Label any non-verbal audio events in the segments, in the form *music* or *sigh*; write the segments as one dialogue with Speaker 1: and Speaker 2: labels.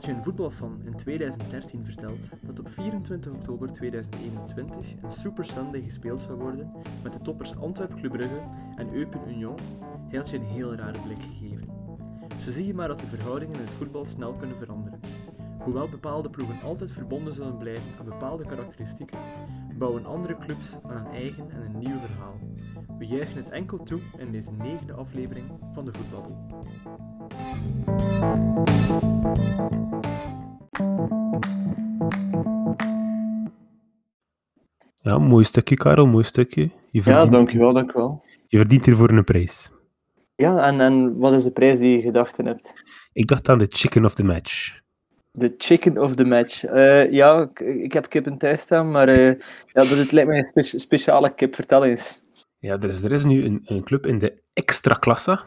Speaker 1: Als je een voetbalfan in 2013 vertelt dat op 24 oktober 2021 een Super Sunday gespeeld zou worden met de toppers Antwerp Club Brugge en Eupen Union, hij had je een heel rare blik gegeven. Zo zie je maar dat de verhoudingen in het voetbal snel kunnen veranderen. Hoewel bepaalde ploegen altijd verbonden zullen blijven aan bepaalde karakteristieken, bouwen andere clubs aan een eigen en een nieuw verhaal. We juichen het enkel toe in deze negende aflevering van de Voetbabbel.
Speaker 2: Ja, mooi stukje, Karel, mooi stukje. Je
Speaker 1: Ja,
Speaker 2: verdient,
Speaker 1: dankjewel, dankjewel.
Speaker 2: je verdient hiervoor een prijs.
Speaker 1: Ja, en, en wat is de prijs die je gedachten hebt?
Speaker 2: Ik dacht aan de chicken of the match.
Speaker 1: De chicken of the match. Eh, ja, ik, ik heb kip in thuis staan, maar eh, ja, dat het lijkt mij een spe- speciale kip. Vertel eens.
Speaker 2: Ja, er is, er is nu een, een club in de extra klasse.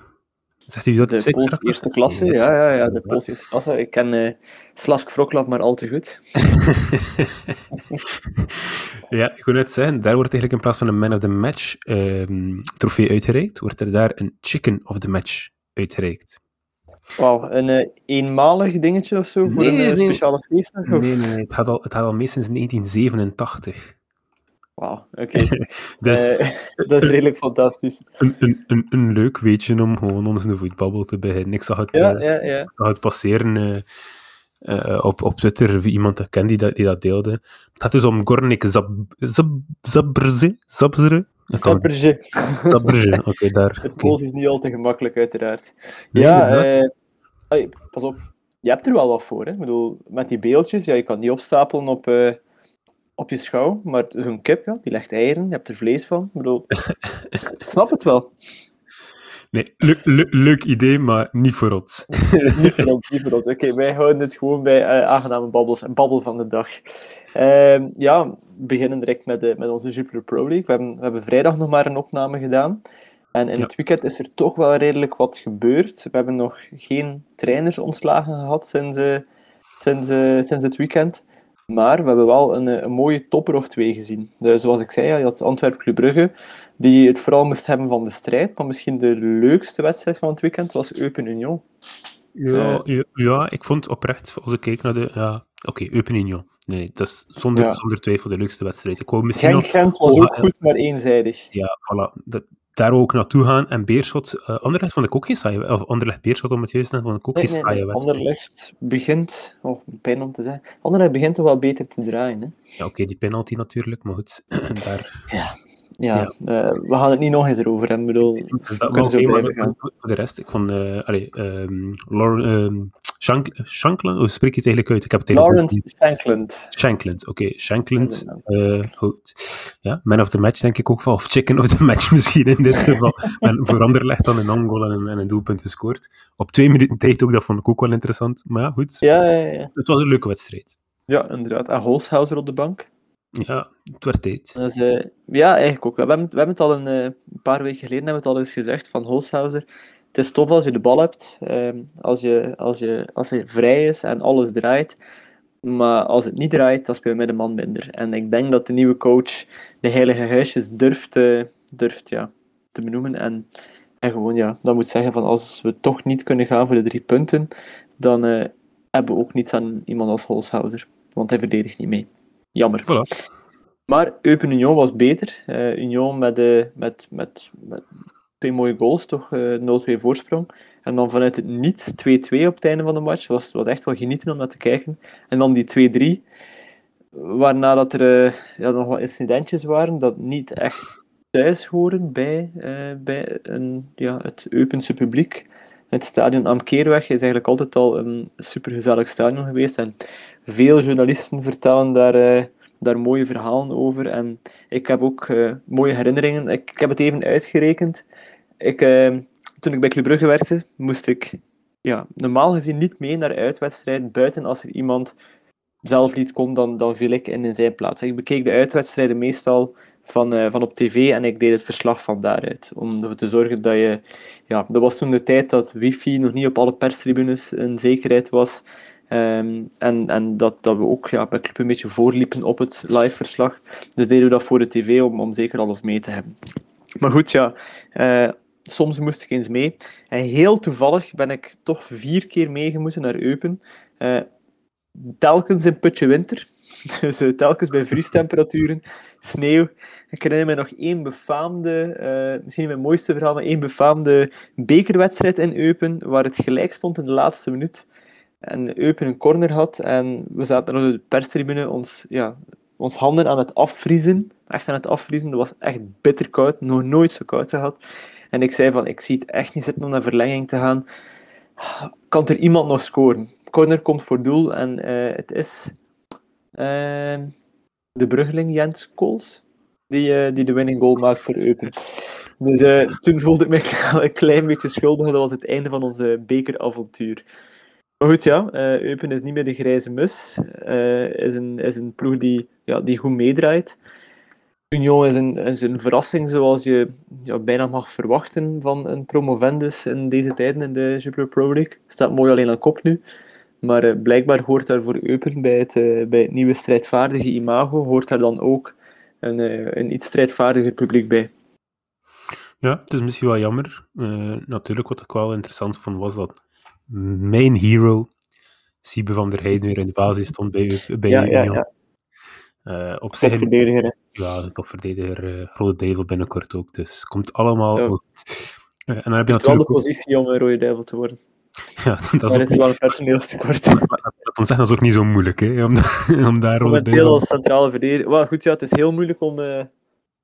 Speaker 2: Zegt u dat
Speaker 1: De Poolse eerste klasse, ja, ja, ja, de Poolse eerste klasse. Ik ken eh Slask Wroclaw maar al te goed. *laughs*
Speaker 2: ja, ik wil net zeggen, daar wordt eigenlijk in plaats van een man of the match ehm, trofee uitgereikt, wordt er daar een chicken of the match uitgereikt.
Speaker 1: Wauw, een eh, eenmalig dingetje of zo voor
Speaker 2: Nee,
Speaker 1: een eh,
Speaker 2: nee.
Speaker 1: speciale feestdag? of-
Speaker 2: Nee, nee, het gaat al, het gaat al mee sinds 1987.
Speaker 1: Wauw, oké. *laughs*
Speaker 2: Dus
Speaker 1: Eh, *laughs* dat is redelijk fantastisch.
Speaker 2: een, een, een, een leuk weetje om gewoon onze voetbabbel te beginnen. Ik zag het,
Speaker 1: Ja,
Speaker 2: eh,
Speaker 1: ja, ja.
Speaker 2: ik zag het passeren eh, op, op Twitter, wie iemand dat kent die dat, die dat deelde. Het gaat dus om Gornik Zab, Zab, Zabrze? Zabzre?
Speaker 1: Sappertje.
Speaker 2: Zabrze, *laughs* oké, daar.
Speaker 1: Het. Pools is niet al te gemakkelijk, uiteraard.
Speaker 2: Nee,
Speaker 1: ja, ai, pas op. Je hebt er wel wat voor. Hè? Ik bedoel, met die beeldjes, ja, je kan die opstapelen op, op je schouw, maar zo'n kip, ja, die legt eieren, je hebt er vlees van. Ik bedoel, ik snap het wel.
Speaker 2: Nee, leuk, idee, maar niet voor ons. *laughs*
Speaker 1: niet voor ons, niet voor ons. Oké, wij houden het gewoon bij eh, aangename babbels en babbel van de dag. Ehm, ja, we beginnen direct met, de, met onze Jupiler Pro League. We hebben, we hebben vrijdag nog maar een opname gedaan. En in
Speaker 2: Ja.
Speaker 1: het weekend is er toch wel redelijk wat gebeurd. We hebben nog geen trainers ontslagen gehad sinds, eh, sinds, eh, sinds het weekend. Maar we hebben wel een, eh, een mooie topper of twee gezien. Dus zoals ik zei, ja, je had Antwerp Club Brugge, die het vooral moest hebben van de strijd. Maar misschien de leukste wedstrijd van het weekend was Eupen Union.
Speaker 2: Ja, ja, ja, ik vond oprecht, als ik kijk naar de... Ja, oké, Eupen Union. Nee, dat is zonder,
Speaker 1: Ja.
Speaker 2: zonder twijfel de leukste wedstrijd. Ik wou misschien nog...
Speaker 1: Genk-Gent was
Speaker 2: Oh,
Speaker 1: ook goed, maar eenzijdig.
Speaker 2: Ja, voilà. Dat, daar ik naartoe gaan. En Beerschot... eh Anderlecht vond ik ook geen saaie... Of Anderlecht Beerschot, om het juist te zeggen, vond ik ook
Speaker 1: Nee,
Speaker 2: geen saaie
Speaker 1: nee.
Speaker 2: wedstrijd.
Speaker 1: Anderlecht begint... Oh, pijn om te zeggen. Anderlecht begint toch wel beter te draaien. Hè?
Speaker 2: Ja, oké, die penalty natuurlijk, maar goed. *clears throat* daar...
Speaker 1: Ja, ja, eh, we gaan het niet nog eens erover hebben. Ik bedoel,
Speaker 2: Dus dat, maar maar voor de rest, ik vond... eh allee, ehm Lauren, ehm, Shank, Shankland, hoe spreek je het eigenlijk uit? Ik heb het
Speaker 1: Lawrence Shankland.
Speaker 2: Shankland, oké. Shankland, goed. Ja, man of the match denk ik ook wel. Of chicken of the match *laughs* misschien in dit geval. en voor Anderlecht dan een angol en een, en een doelpunt gescoord. Op twee minuten tijd ook, dat vond ik ook wel interessant. Maar ja, goed.
Speaker 1: Ja, ja, ja.
Speaker 2: Het was een leuke wedstrijd.
Speaker 1: ja, inderdaad. En Holshouser op de bank.
Speaker 2: Ja, het werd tijd.
Speaker 1: Eh, ja, eigenlijk ook. We hebben, we hebben het al een eh, paar weken geleden hebben we het al eens gezegd van Holshouser. Het is tof als je de bal hebt, ehm, als, je, als, je, als je vrij is en alles draait. Maar als het niet draait, dan speel je met een man minder. En ik denk dat de nieuwe coach de heilige huisjes durft, eh, durft ja, te benoemen. En, en gewoon, ja, dan moet zeggen van als we toch niet kunnen gaan voor de drie punten, dan eh, hebben we ook niets aan iemand als Holshouser. Want hij verdedigt niet mee. Jammer.
Speaker 2: Voilà.
Speaker 1: Maar Eupen Union was beter. Eh, Union met, eh, met, met, met twee mooie goals, toch? eh 0-2 voorsprong. En dan vanuit het niets 2-2 op het einde van de match. Was, was echt wel genieten om naar te kijken. En dan die 2-3. Waarna dat er eh, ja, nog wat incidentjes waren dat niet echt thuis horen bij, eh, bij een, ja, het Eupense publiek. Het stadion Amkeerweg is eigenlijk altijd al een supergezellig stadion geweest. En veel journalisten vertellen daar, eh, daar mooie verhalen over. En ik heb ook eh, mooie herinneringen. Ik heb het even uitgerekend. Ik, eh, toen ik bij Club Brugge werkte, moest ik ja, normaal gezien niet mee naar uitwedstrijden. Buiten als er iemand zelf niet kon, dan, dan viel ik in, zijn plaats. Ik bekeek de uitwedstrijden meestal van, eh, van op tv en ik deed het verslag van daaruit. Om ervoor te zorgen dat je... Ja, dat was toen de tijd dat wifi nog niet op alle perstribunes een zekerheid was. Ehm, en en dat, dat we ook ja, bij Club een beetje voorliepen op het live-verslag. Dus deden we dat voor de tv om, om zeker alles mee te hebben. Maar goed, ja. eh, soms moest ik eens mee. En heel toevallig ben ik toch vier keer meegemoeten naar Eupen. Eh, telkens in putje winter. *laughs* Dus uh, telkens bij vriestemperaturen, sneeuw. Ik herinner me nog één befaamde, uh, misschien mijn mooiste verhaal, maar één befaamde bekerwedstrijd in Eupen, waar het gelijk stond in de laatste minuut. En Eupen een corner had en we zaten op de perstribune ons, ja, ons handen aan het afvriezen. Echt aan het afvriezen. Dat was echt bitter koud, nog nooit zo koud gehad. En ik zei van, ik zie het echt niet zitten om naar verlenging te gaan. Kan er iemand nog scoren? Corner komt voor doel en uh, het is uh, de bruggeling Jens Kools die, uh, die de winning goal maakt voor Eupen. Dus toen voelde ik me *laughs* een klein beetje schuldig. Dat was het einde van onze bekeravontuur. Maar goed, ja, Eupen is niet meer de grijze mus. is, een, is een ploeg die, ja, die goed meedraait. Union is een, is een verrassing zoals je ja, bijna mag verwachten van een promovendus in deze tijden in de Jupiler Pro League. Staat mooi alleen aan kop nu. Maar uh, blijkbaar hoort daar voor Eupen bij het, uh, bij het nieuwe strijdvaardige imago, hoort daar dan ook een, uh, een iets strijdvaardiger publiek bij.
Speaker 2: Ja, het is misschien wel jammer. natuurlijk, wat ik wel interessant vond, was dat mijn hero, Siebe van der Heijden, weer in de basis stond bij, bij
Speaker 1: ja, Union. Ja, ja.
Speaker 2: Uh, op zich
Speaker 1: verdediger.
Speaker 2: Ja, de topverdediger. Uh, Rode Duivel binnenkort ook. Dus komt allemaal ja. goed. Uh, en dan heb je natuurlijk.
Speaker 1: wel de positie om een Rode Duivel te worden. *laughs*
Speaker 2: Ja, dat is,
Speaker 1: maar is wel een personeelstekort. *laughs*
Speaker 2: Dat ons is ook niet zo moeilijk, hè, om, *laughs* om daar
Speaker 1: Rode Duivel... als centrale verdediger... Well, goed, ja, het is heel moeilijk om,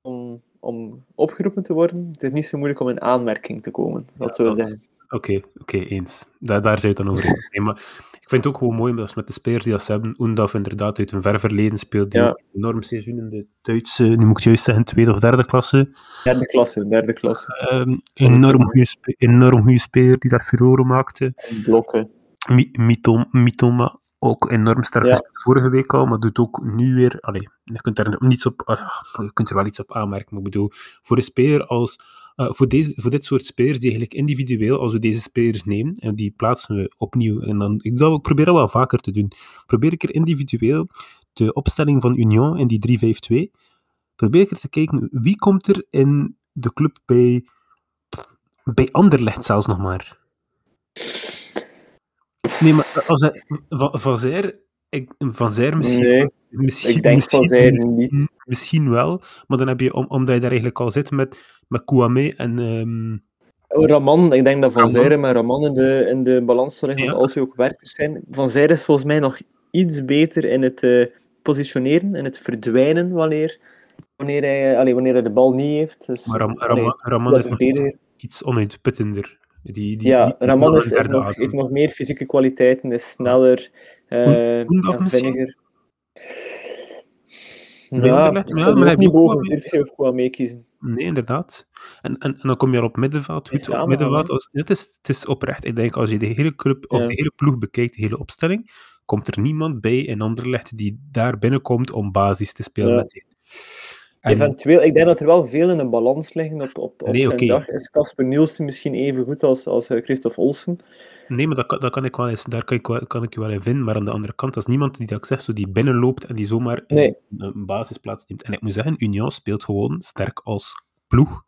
Speaker 1: om, om opgeroepen te worden. Het is niet zo moeilijk om in aanmerking te komen, dat ja, zou dat... zeggen.
Speaker 2: Oké, okay, oké, okay, eens. Daar, daar zou je het dan over nee, maar vind het ook gewoon mooi dat met de spelers die dat ze hebben. Oendaf inderdaad uit een ver verleden speelt. Die ja. enorm seizoen in de Duitse, nu moet ik juist zeggen, tweede of derde klasse.
Speaker 1: Derde klasse, derde klasse.
Speaker 2: Um, enorm goede enorm goede speler die daar furoren maakte.
Speaker 1: Blokken.
Speaker 2: Mitoma, ook enorm sterk ja. vorige week al, maar doet ook nu weer. Allee, je kunt er niets op, uh, je kunt er wel iets op aanmerken, maar ik bedoel, voor een speler als voor, deze, voor dit soort spelers, die eigenlijk individueel, als we deze spelers nemen, en die plaatsen we opnieuw, en dan, ik, dat, ik probeer dat wel vaker te doen, probeer ik er individueel de opstelling van Union in die 3-5-2, probeer ik er te kijken, wie komt er in de club bij, bij Anderlecht zelfs nog maar? Nee, maar als hij, van, van Zijr, ik, van Zijr misschien...
Speaker 1: Nee,
Speaker 2: misschien,
Speaker 1: ik denk misschien, van Zijr niet.
Speaker 2: Misschien wel, maar dan heb je, om, omdat je daar eigenlijk al zit met met Kouame en... Um...
Speaker 1: Oh, Raman, ik denk dat Van Zijre met Raman in de, in de balans zal liggen, ja. als ze ook werkers zijn. Van Zijre is volgens mij nog iets beter in het uh, positioneren, in het verdwijnen wanneer, wanneer, hij, allee, wanneer hij de bal niet heeft. Dus,
Speaker 2: maar Ram, Ram, allee, Raman is nog iets, iets onuitputtender. Die, die,
Speaker 1: ja,
Speaker 2: die,
Speaker 1: Raman is, is nog, heeft nog meer fysieke kwaliteiten, is sneller, uh, vinniger. Ja, ik zou ja, niet boven Zirkzee of Kouame kiezen.
Speaker 2: Nee, inderdaad. En, en, en dan kom je al op middenveld. Goed, op middenveld als, het, is, het is oprecht. Ik denk, als je de hele club of de hele ploeg bekijkt, de hele opstelling, komt er niemand bij in Anderlecht die daar binnenkomt om basis te spelen ja. meteen.
Speaker 1: En... Eventueel, ik denk dat er wel veel in een balans liggen op, op, op nee, zijn okay. dag. Is Casper Nielsen misschien even goed als, als uh, Christophe Olsen?
Speaker 2: Nee, maar dat, dat kan ik wel eens, daar kan ik, wel, kan ik je wel in vinden. Maar aan de andere kant, als niemand die dat ik zeg, zo die binnenloopt en die zomaar
Speaker 1: nee.
Speaker 2: een, basisplaats neemt. En ik moet zeggen, Union speelt gewoon sterk als ploeg.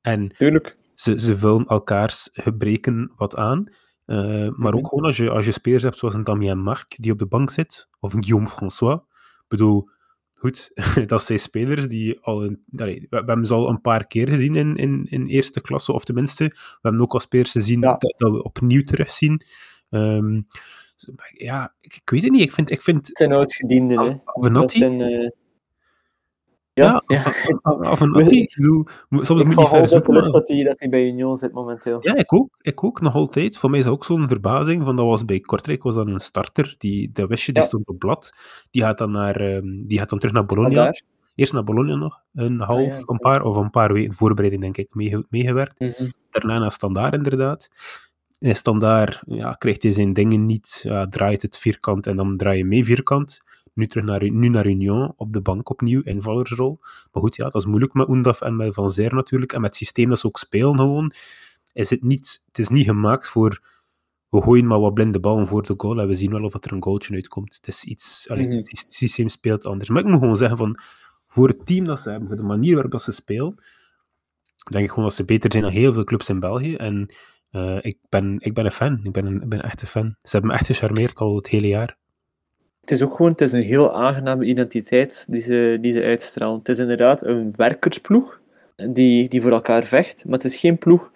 Speaker 2: En
Speaker 1: Tuurlijk.
Speaker 2: Ze, ze vullen elkaars gebreken wat aan. Uh, maar ook gewoon als je, als je spelers hebt zoals een Damien Marc, die op de bank zit, of een Guillaume François. Ik bedoel, goed, *laughs* dat zijn spelers die al een, allee, we, hebben ze al een paar keer gezien in, in, in eerste klasse, of tenminste, we hebben ook al spelers gezien ja. dat, dat, we opnieuw terugzien. Um, ja, ik, ik, weet het niet. Ik vind, ik vind...
Speaker 1: Het zijn uitgedienden, hè. Zijn, uh...
Speaker 2: Ja, ja. Avenatti, ik bedoel, soms
Speaker 1: ik
Speaker 2: moet je ver zoeken.
Speaker 1: dat hij dat hij bij Union zit momenteel.
Speaker 2: Ja, ik ook. Ik ook, nog altijd. Voor mij is dat ook zo'n verbazing, van dat was bij Kortrijk was dat een starter, die, dat wist je, die ja. stond op blad. Die gaat dan, naar, um, die gaat dan terug naar Bologna. Eerst naar Bologna nog, een half, ah, ja, een paar, of een paar weken voorbereiding denk ik, mee, meegewerkt.
Speaker 1: Mm -hmm.
Speaker 2: Daarna naar Standaard inderdaad. En Standaard ja, krijgt hij zijn dingen niet, ja, draait het vierkant en dan draai je mee vierkant nu terug naar, nu naar Union, op de bank opnieuw, invallersrol. Maar goed, ja, dat is moeilijk met Oendaf en met Van Zijr natuurlijk. En met het systeem dat ze ook spelen gewoon, is het niet, het is niet gemaakt voor we gooien maar wat blinde ballen voor de goal en we zien wel of er een goaltje uitkomt. Het is iets, allee,
Speaker 1: Mhm.
Speaker 2: het systeem speelt anders. Maar ik moet gewoon zeggen van, voor het team dat ze hebben, voor de manier waarop dat ze spelen, denk ik gewoon dat ze beter zijn dan heel veel clubs in België. En uh, ik, ben, ik ben een fan. Ik ben, een, ik ben echt een fan. Ze hebben me echt gecharmeerd al het hele jaar.
Speaker 1: Het is ook gewoon het is een heel aangename identiteit die ze, die ze uitstralen. Het is inderdaad een werkersploeg die, die voor elkaar vecht, maar het is geen ploeg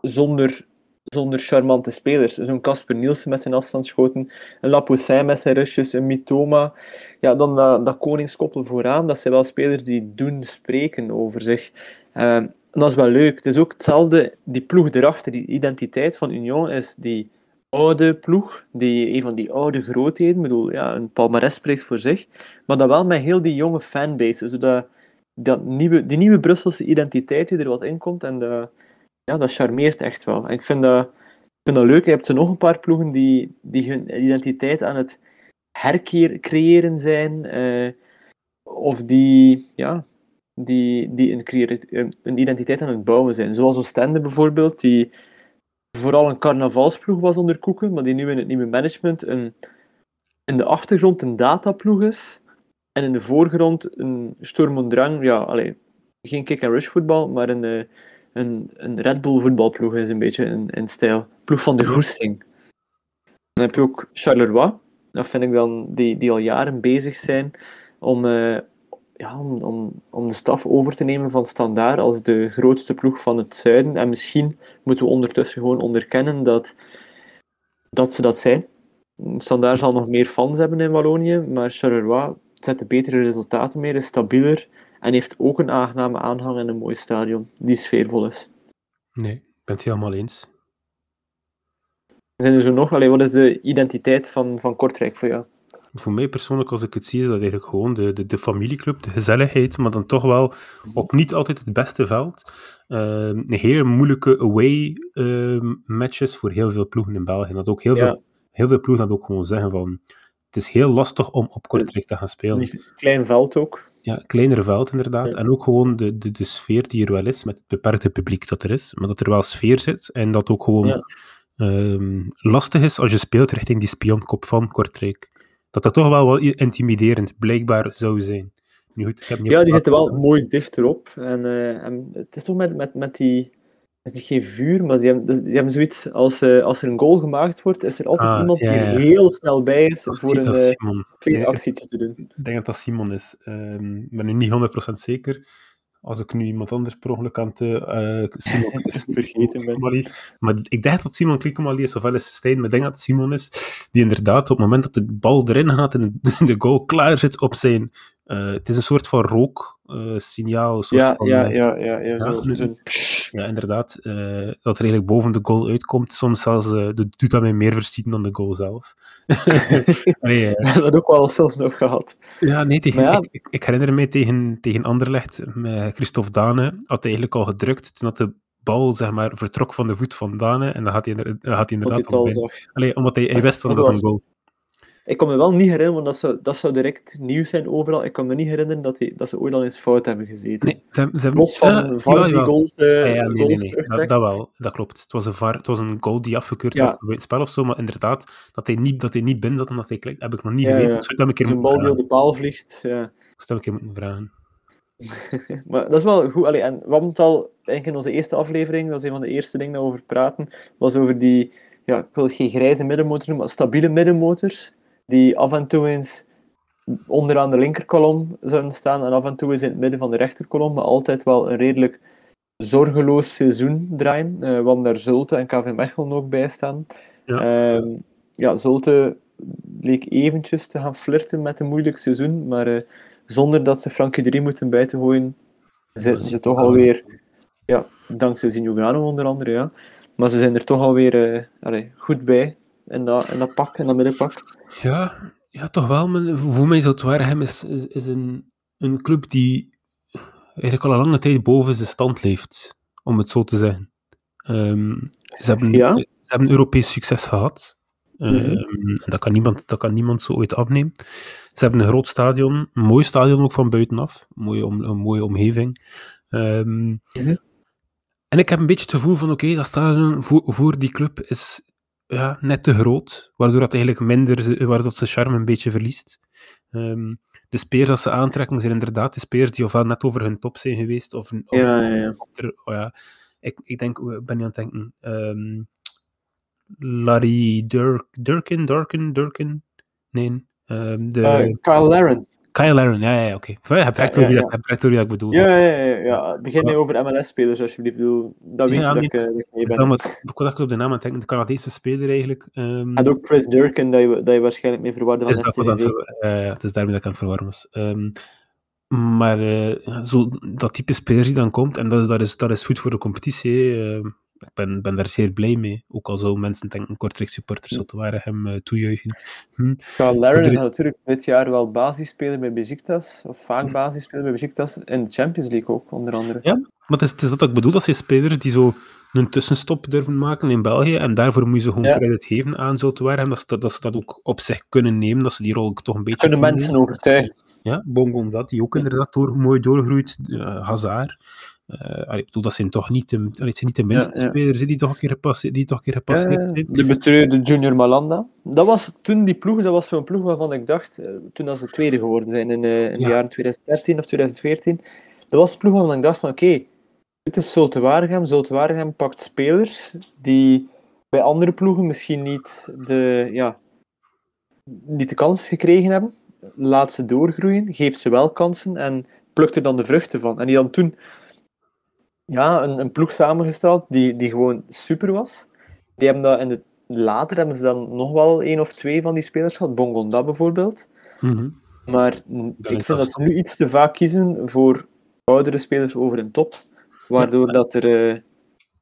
Speaker 1: zonder, zonder charmante spelers. Zo'n Casper Nielsen met zijn afstandsschoten, een Lapoussin met zijn rushes, een Mitoma. Ja, dan dat, dat koningskoppel vooraan, dat zijn wel spelers die doen spreken over zich. En dat is wel leuk. Het is ook hetzelfde, die ploeg erachter, die identiteit van Union is die oude ploeg, die, een van die oude grootheden. Ik bedoel, ja, een palmares spreekt voor zich. Maar dat wel met heel die jonge fanbase. Zodat dat nieuwe, die nieuwe Brusselse identiteit die er wat in komt. En dat, ja, dat charmeert echt wel. Ik vind dat, ik vind dat leuk. Je hebt er nog een paar ploegen die, die hun identiteit aan het hercreëren zijn. Uh, of die, ja, die, die een, een identiteit aan het bouwen zijn. Zoals Oostende bijvoorbeeld, die vooral een carnavalsploeg was onder Koeken, maar die nu in het nieuwe management een, in de achtergrond een dataploeg is. En in de voorgrond een Sturm und Drang, ja, allee, geen kick-and-rush voetbal, maar een, eh, een, een Red Bull voetbalploeg is een beetje in, in stijl. Ploeg van de goesting. Dan heb je ook Charleroi, dat vind ik dan, die, die al jaren bezig zijn om, uh, ja, om, om, om de staf over te nemen van Standaard als de grootste ploeg van het zuiden. En misschien moeten we ondertussen gewoon onderkennen dat, dat ze dat zijn. Standaard zal nog meer fans hebben in Wallonië, maar Charleroi zet betere resultaten mee, is stabieler en heeft ook een aangename aanhang en een mooi stadion die sfeervol is.
Speaker 2: Nee, ik ben het helemaal eens.
Speaker 1: Zijn er zo nog? Allee, wat is de identiteit van, van Kortrijk voor jou?
Speaker 2: Voor mij persoonlijk, als ik het zie, is dat eigenlijk gewoon de, de, de familieclub, de gezelligheid, maar dan toch wel op niet altijd het beste veld. Uh, een hele moeilijke away uh, matches voor heel veel ploegen in België. Dat ook heel, veel, heel veel ploegen dat ook gewoon zeggen van het is heel lastig om op Kortrijk te gaan spelen.
Speaker 1: Klein veld ook.
Speaker 2: Ja, kleiner veld inderdaad. En ook gewoon de, de, de sfeer die er wel is, met het beperkte publiek dat er is, maar dat er wel sfeer zit en dat ook gewoon ehm, lastig is als je speelt richting die spionkop van Kortrijk. Dat dat toch wel wel intimiderend blijkbaar zou zijn.
Speaker 1: Nu goed, ik heb niet ja, die zitten wel mooi dichterop. En, uh, en het is toch met, met, met die is niet geen vuur, maar die hebben, die hebben zoiets, als, uh, als er een goal gemaakt wordt, is er altijd ah, iemand die er heel snel bij is voor een uh, actietje te doen.
Speaker 2: Ik denk dat dat Simon is. Ehm, ik ben nu niet 100% zeker. Als ik nu iemand anders per ongeluk aan het uh, Simon *laughs* is, vergeten ben. Maar ik denk dat Simon Klikemali is, ofwel is Stijn, maar ik denk dat het Simon is, die inderdaad op het moment dat de bal erin gaat en de *laughs* goal klaar zit op zijn... het is een soort van rook, signaal. Een soort
Speaker 1: ja,
Speaker 2: van,
Speaker 1: ja, ja, ja, ja, zo,
Speaker 2: een ja, inderdaad. Uh, dat er eigenlijk boven de goal uitkomt. Soms zelfs doet dat mij meer verschieten dan de goal zelf. *laughs*
Speaker 1: nee, dat ook wel zelfs nog gehad.
Speaker 2: Ja, nee, tegen, ja, ik, ik, herinner me tegen, tegen Anderlecht, met Christophe Dane, had hij eigenlijk al gedrukt toen dat de bal zeg maar, vertrok van de voet van Dane. En dan had hij, had hij inderdaad al Allee, omdat hij, hij wist dat dat was een goal.
Speaker 1: Ik kan me wel niet herinneren, want dat zou, dat zou direct nieuw zijn overal. Ik kan me niet herinneren dat, die, dat ze ooit al eens fout hebben gezeten.
Speaker 2: Nee, ze, ze.
Speaker 1: Los van, ja, die goals, uh,
Speaker 2: ja, nee, nee, nee. Dat, dat, wel, dat klopt. Het was een, var, het was een goal die afgekeurd was bij het spel of zo, maar inderdaad, dat hij niet, dat hij niet binnen zat en dat hij klikt, heb ik nog niet ja, geweten.
Speaker 1: Ja. Dus een bal die op de paal vliegt, ja.
Speaker 2: Dat heb ik je moeten vragen. *laughs*
Speaker 1: maar dat is wel goed. Allee, en we hadden het al eigenlijk in onze eerste aflevering, dat is een van de eerste dingen dat we over praten, was over die, ja, ik wil het geen grijze middenmotors noemen, maar stabiele middenmotors die af en toe eens onderaan de linkerkolom zouden staan en af en toe eens in het midden van de rechterkolom, maar altijd wel een redelijk zorgeloos seizoen draaien, uh, want daar Zulte en KV Mechelen ook bij staan. Ja. Uh, ja, Zulte leek eventjes te gaan flirten met een moeilijk seizoen, maar uh, zonder dat ze Frankie Drie moeten bij te gooien, zitten ze toch alweer, ja, dankzij Zinogano onder andere, ja. Maar ze zijn er toch alweer uh, allee, goed bij in dat, in dat pak, in dat middenpak.
Speaker 2: Ja, ja toch wel. Voor mij is het Waregem is, is, is een, een club die eigenlijk al een lange tijd boven zijn stand leeft, om het zo te zeggen. Um, ze, hebben, ja? ze hebben Europees succes gehad. Um, dat, kan niemand, dat kan niemand zo ooit afnemen. Ze hebben een groot stadion, een mooi stadion ook van buitenaf, een mooie, om, een mooie omgeving. Um, mm -hmm. En ik heb een beetje het gevoel van, oké, okay, dat stadion voor, voor die club is, ja, net te groot, waardoor dat eigenlijk minder, waardoor ze charme een beetje verliest. Um, de speers dat ze aantrekken zijn inderdaad de speers die ofwel net over hun top zijn geweest, of, of,
Speaker 1: ja, ja, ja.
Speaker 2: Oh ja ik, ik denk, ben je aan het denken, um, Larry Durk, Durkin, Durkin, Durkin? Nee. Ehm, de,
Speaker 1: Uh, Kyle Laren.
Speaker 2: Kyle Laren, ja, ja, oké. Okay. Je hebt
Speaker 1: Ja,
Speaker 2: recht door
Speaker 1: ja,
Speaker 2: wie
Speaker 1: ja.
Speaker 2: ik bedoel.
Speaker 1: Ja, ja, ja. ja. Begin
Speaker 2: Ja.
Speaker 1: niet over MLS-spelers, alsjeblieft. Dat weet
Speaker 2: Ja,
Speaker 1: je dat ik, eh, dat ik ben.
Speaker 2: ik was echt op de naam aan denken, de Canadese speler eigenlijk. ehm,
Speaker 1: En ook Chris Durkin, dat je, dat je waarschijnlijk mee verwarde
Speaker 2: het,
Speaker 1: van
Speaker 2: is het eh, ja, het is daarmee dat ik aan het verwarren was. Ehm, maar eh, ja, zo, dat type speler die dan komt, en dat, dat, is, dat is goed voor de competitie. Ik ben, ben daar zeer blij mee. Ook al zouden mensen denken, Kortrijk supporters, dat waren hem eh, toejuichen. Hm. Voor de
Speaker 1: is natuurlijk dit jaar wel basisspeler bij Besiktas, of vaak basisspeler bij Besiktas, in de Champions League ook, onder andere.
Speaker 2: Ja. Maar het is, het is dat ik bedoel, dat zijn spelers die zo een tussenstop durven maken in België, en daarvoor moet je ze gewoon
Speaker 1: Ja.
Speaker 2: credit geven aan Zoutwaarhem, dat, ze dat, dat ze dat ook op zich kunnen nemen, dat ze die rol ook toch een beetje
Speaker 1: Kunnen mensen overtuigen.
Speaker 2: Ja, Bongo dat, die ook inderdaad door, mooi doorgroeit. eh Hazard. Eh, ik bedoel, dat zijn toch niet de, allee, het zijn niet de minste
Speaker 1: ja.
Speaker 2: spelers die toch een keer gepasseerd, die toch een keer gepasseerd
Speaker 1: Ja,
Speaker 2: zijn.
Speaker 1: de betreurde Junior Malanda. Dat was toen die ploeg, dat was zo'n ploeg waarvan ik dacht, eh, toen als ze tweede geworden zijn in, eh, in de jaren 2013 of 2014, dat was een ploeg waarvan ik dacht van oké, dit is Zulte Waregem. Zulte Waregem pakt spelers die bij andere ploegen misschien niet de, ja, niet de kans gekregen hebben. Laat ze doorgroeien, geeft ze wel kansen en plukt er dan de vruchten van. En die dan toen ja, een, een ploeg samengesteld die, die gewoon super was. Die hebben dat in de, later hebben ze dan nog wel één of twee van die spelers gehad. Bongonda bijvoorbeeld.
Speaker 2: Mhm.
Speaker 1: Maar
Speaker 2: Dat
Speaker 1: ik vind dat ze nu iets te vaak kiezen voor oudere spelers over een top. Waardoor dat er, eh,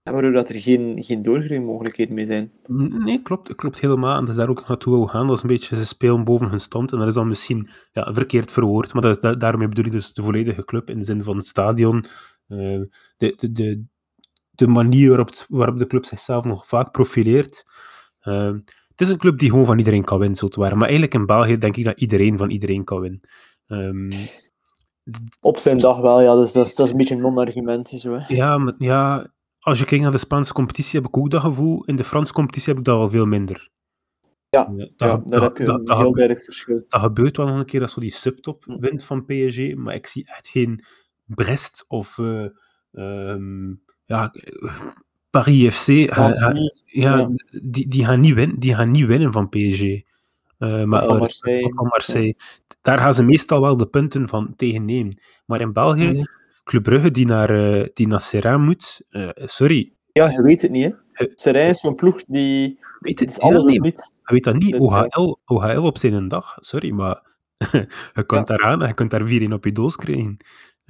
Speaker 1: waardoor dat er geen, geen doorgroeimogelijkheden meer zijn.
Speaker 2: Nee, klopt, klopt helemaal. En dat is daar ook naartoe wil gaan. Dat is een beetje, ze spelen boven hun stand. En dat is dan misschien ja, verkeerd verwoord. Maar dat, is- da- daarmee bedoel ik dus de volledige club in de zin van het stadion. Eh, de, de, de, de manier waarop, waarop de club zichzelf nog vaak profileert. Eh, het is een club die gewoon van iedereen kan winnen, zo te waren. Maar eigenlijk in België denk ik dat iedereen van iedereen kan winnen. Ehm,
Speaker 1: Op zijn dag wel, ja. Dus dat is, dat is een beetje een non-argument. Zo, hè.
Speaker 2: ja, maar, ja, als je kijkt naar de Spaanse competitie, heb ik ook dat gevoel. In de Franse competitie heb ik dat al veel minder.
Speaker 1: Ja,
Speaker 2: dat,
Speaker 1: Ja,
Speaker 2: dat-
Speaker 1: daar heb je een heel duidelijk verschil.
Speaker 2: dat gebeurt wel nog een keer dat zo die subtop
Speaker 1: Hm.
Speaker 2: wint van PSG, maar ik zie echt geen Brest of ehm, ja, eh, Paris FC.
Speaker 1: Nancy,
Speaker 2: ja,
Speaker 1: ja.
Speaker 2: Die, die, gaan niet winnen, die gaan niet winnen van PSG. Eh, maar
Speaker 1: van Marseille.
Speaker 2: van Marseille. Daar gaan ze meestal wel de punten van tegen nemen. Maar in België,
Speaker 1: Mhm.
Speaker 2: Club Brugge die naar, eh die naar Serrain moet, sorry,
Speaker 1: Ja, je weet het niet, hè. Serijn is zo'n ploeg die...
Speaker 2: weet
Speaker 1: Het alles niets.
Speaker 2: Je weet dat niet.
Speaker 1: Waar.
Speaker 2: OHL, OHL op zijn dag, sorry, maar *laughs* je kunt daar aan en je kunt daar 4-1 op je doos krijgen.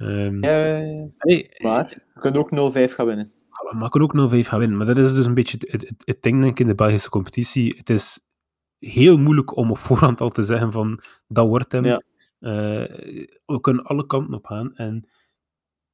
Speaker 2: Ehm,
Speaker 1: Ja,
Speaker 2: nee,
Speaker 1: maar je kunt ook 0-5 gaan winnen.
Speaker 2: maar kan ook 0-5 gaan winnen. Maar dat is dus een beetje het, het, het ding denk ik, in de Belgische competitie. Het is heel moeilijk om op *laughs* voorhand al te zeggen van dat wordt hem.
Speaker 1: Ja.
Speaker 2: Eh, we kunnen alle kanten op gaan. En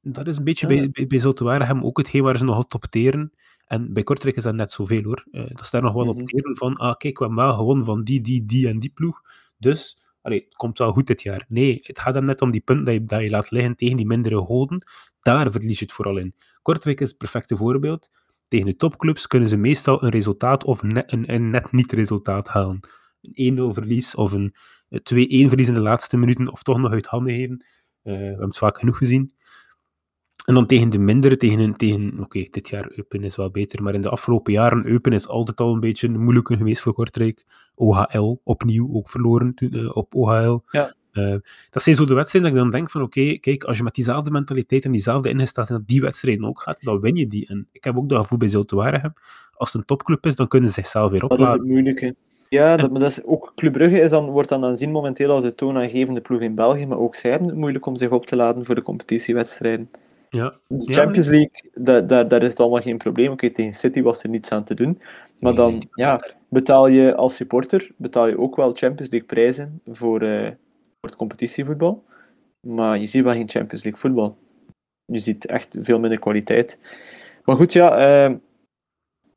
Speaker 2: dat is een beetje
Speaker 1: Ja.
Speaker 2: bij, bij, bij Waregem ook hetgeen waar ze nog op teren. En bij Kortrijk is dat net zoveel hoor. Eh, dat is daar nog wel
Speaker 1: Mhm.
Speaker 2: op teren van, ah kijk, we hebben wel gewonnen van die, die, die en die ploeg. Dus, allee, het komt wel goed dit jaar. Nee, het gaat hem net om die punten dat je, dat je laat liggen tegen die mindere goden. Daar verlies je het vooral in. Kortrijk is het perfecte voorbeeld. Tegen de topclubs kunnen ze meestal een resultaat of net, een, net niet-resultaat halen. Een 1-0 verlies of een eh, 2-1 verlies in de laatste minuten of toch nog uit handen geven. Eh, we hebben het vaak genoeg gezien. En dan tegen de mindere, tegen, een- tegen oké, dit jaar Eupen is wel beter, maar in de afgelopen jaren, Eupen is altijd al een beetje een moeilijke geweest voor Kortrijk. OHL, opnieuw ook verloren eh, op OHL.
Speaker 1: Ja.
Speaker 2: Eh, dat zijn zo de wedstrijden dat ik dan denk van, oké, kijk, als je met diezelfde mentaliteit en diezelfde ingesteldheid naar die wedstrijden ook gaat, dan win je die. En ik heb ook dat gevoel bij Zulte Waregem. Als het een topclub is, dan kunnen ze zichzelf weer
Speaker 1: Dat is
Speaker 2: opladen.
Speaker 1: het moeilijke. Ja, dat, maar dat is ook Club Brugge is dan, wordt dan aanzien momenteel als de toonaangevende ploeg in België, maar ook zij hebben het moeilijk om zich op te laden voor de competitiewedstrijden.
Speaker 2: Ja,
Speaker 1: De Champions League, da- daar, daar is het allemaal geen probleem. Oké, tegen City was er niets aan te doen. Maar
Speaker 2: Nee,
Speaker 1: dan ja, betaal je als supporter betaal je ook wel Champions League prijzen voor, eh, voor het competitievoetbal. Maar je ziet wel geen Champions League voetbal. Je ziet echt veel minder kwaliteit. Maar goed, ja, eh,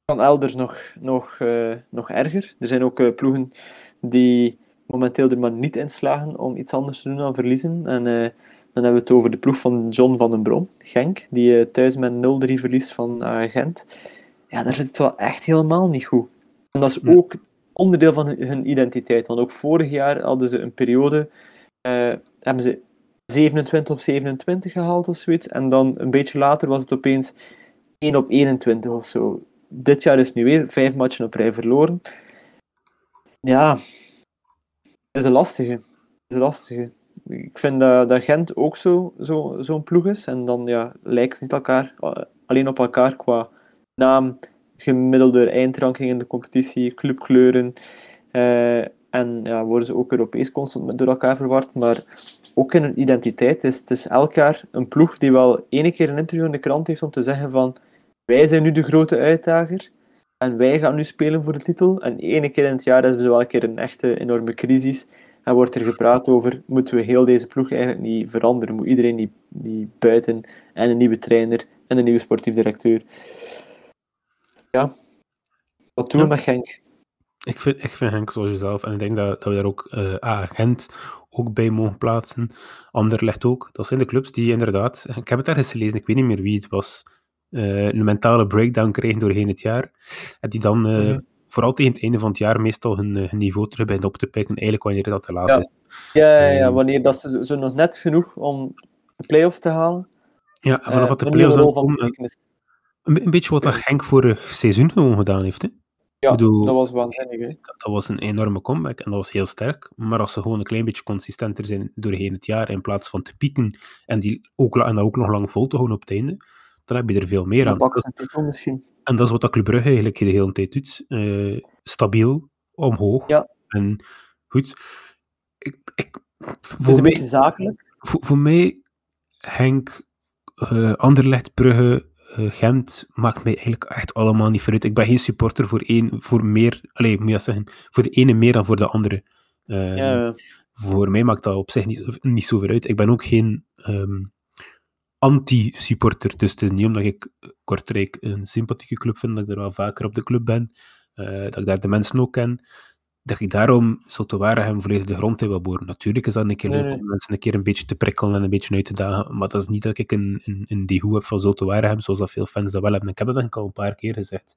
Speaker 1: kan elders nog, nog, eh, nog erger. Er zijn ook ploegen die momenteel er maar niet in slagen om iets anders te doen dan verliezen. En dan hebben we het over de ploeg van John van den Brom, Genk, die eh, thuis met 0-3 verliest van eh, Gent. Ja, daar zit het wel echt helemaal niet goed. En dat is ook onderdeel van hun, identiteit. Want ook vorig jaar hadden ze een periode, eh, hebben ze 27 op 27 gehaald of zoiets. En dan een beetje later was het opeens 1 op 21 of zo. Dit jaar is nu weer vijf matchen op rij verloren. Ja, is een lastige. Het is een lastige. Ik vind dat, Gent ook zo'n zo, zo'n ploeg is. En dan ja, lijken niet elkaar, alleen op elkaar qua naam, gemiddelde eindranking in de competitie, clubkleuren. Uh, en ja, worden ze ook Europees constant door elkaar verward. Maar ook in hun identiteit is het is elk jaar een ploeg die wel ene keer een interview in de krant heeft om te zeggen van wij zijn nu de grote uitdager en wij gaan nu spelen voor de titel. En ene keer in het jaar hebben ze wel een keer een echte enorme crisis. En wordt er gepraat over, moeten we heel deze ploeg eigenlijk niet veranderen? Moet iedereen die, die buiten en een nieuwe trainer en een nieuwe sportief directeur? Ja, wat doen we met Genk?
Speaker 2: Ik vind, ik vind Henk zoals jezelf. En ik denk dat, dat we daar ook uh, agent ook bij mogen plaatsen. Anderlecht ook. Dat zijn de clubs die inderdaad... Ik heb het ergens gelezen, ik weet niet meer wie het was. Uh, een mentale breakdown krijgen doorheen het jaar. En die dan uh, mm-hmm. Vooral tegen het einde van het jaar meestal hun, hun niveau terug beginnen op te pikken. Eigenlijk wanneer dat te laat
Speaker 1: ja.
Speaker 2: is.
Speaker 1: Ja, ja, ja, wanneer dat ze, ze nog net genoeg om de play-offs te halen.
Speaker 2: Ja, vanaf wat de play-offs dan komen... Een, een, beetje wat dat Henk vorig seizoen gewoon gedaan heeft. Hè?
Speaker 1: Ja, bedoel, dat was waanzinnig. Hè?
Speaker 2: Dat, dat, was een enorme comeback en dat was heel sterk. Maar als ze gewoon een klein beetje consistenter zijn doorheen het jaar, in plaats van te pieken en, die ook, en dat ook nog lang vol te houden op het einde, dan heb je er veel meer aan.
Speaker 1: Dat misschien.
Speaker 2: En dat is wat dat Club Brugge eigenlijk de hele tijd doet. Uh, stabiel, omhoog.
Speaker 1: Ja.
Speaker 2: En goed. Ik, ik,
Speaker 1: het is een beetje zakelijk.
Speaker 2: Voor, voor mij, Henk, uh, Anderlecht, Brugge, uh, Gent maakt mij eigenlijk echt allemaal niet vooruit. Ik ben geen supporter voor, één, voor meer, allez, moet je zeggen, voor de ene meer dan voor de andere. Uh, ja. Voor mij maakt dat op zich niet, niet zo vooruit. Ik ben ook geen um, anti-supporter, dus het is niet omdat ik Kortrijk een sympathieke club vind, dat ik er wel vaker op de club ben, uh, dat ik daar de mensen ook ken dat ik daarom zo te waren hem volledig de grond wil boren. Natuurlijk is dat een keer leuk om mensen een keer een beetje te prikkelen en een beetje uit te dagen, maar dat is niet dat ik een, een, een degoe heb van zo te waren hem, zoals dat veel fans dat wel hebben. Ik heb dat denk ik al een paar keer gezegd.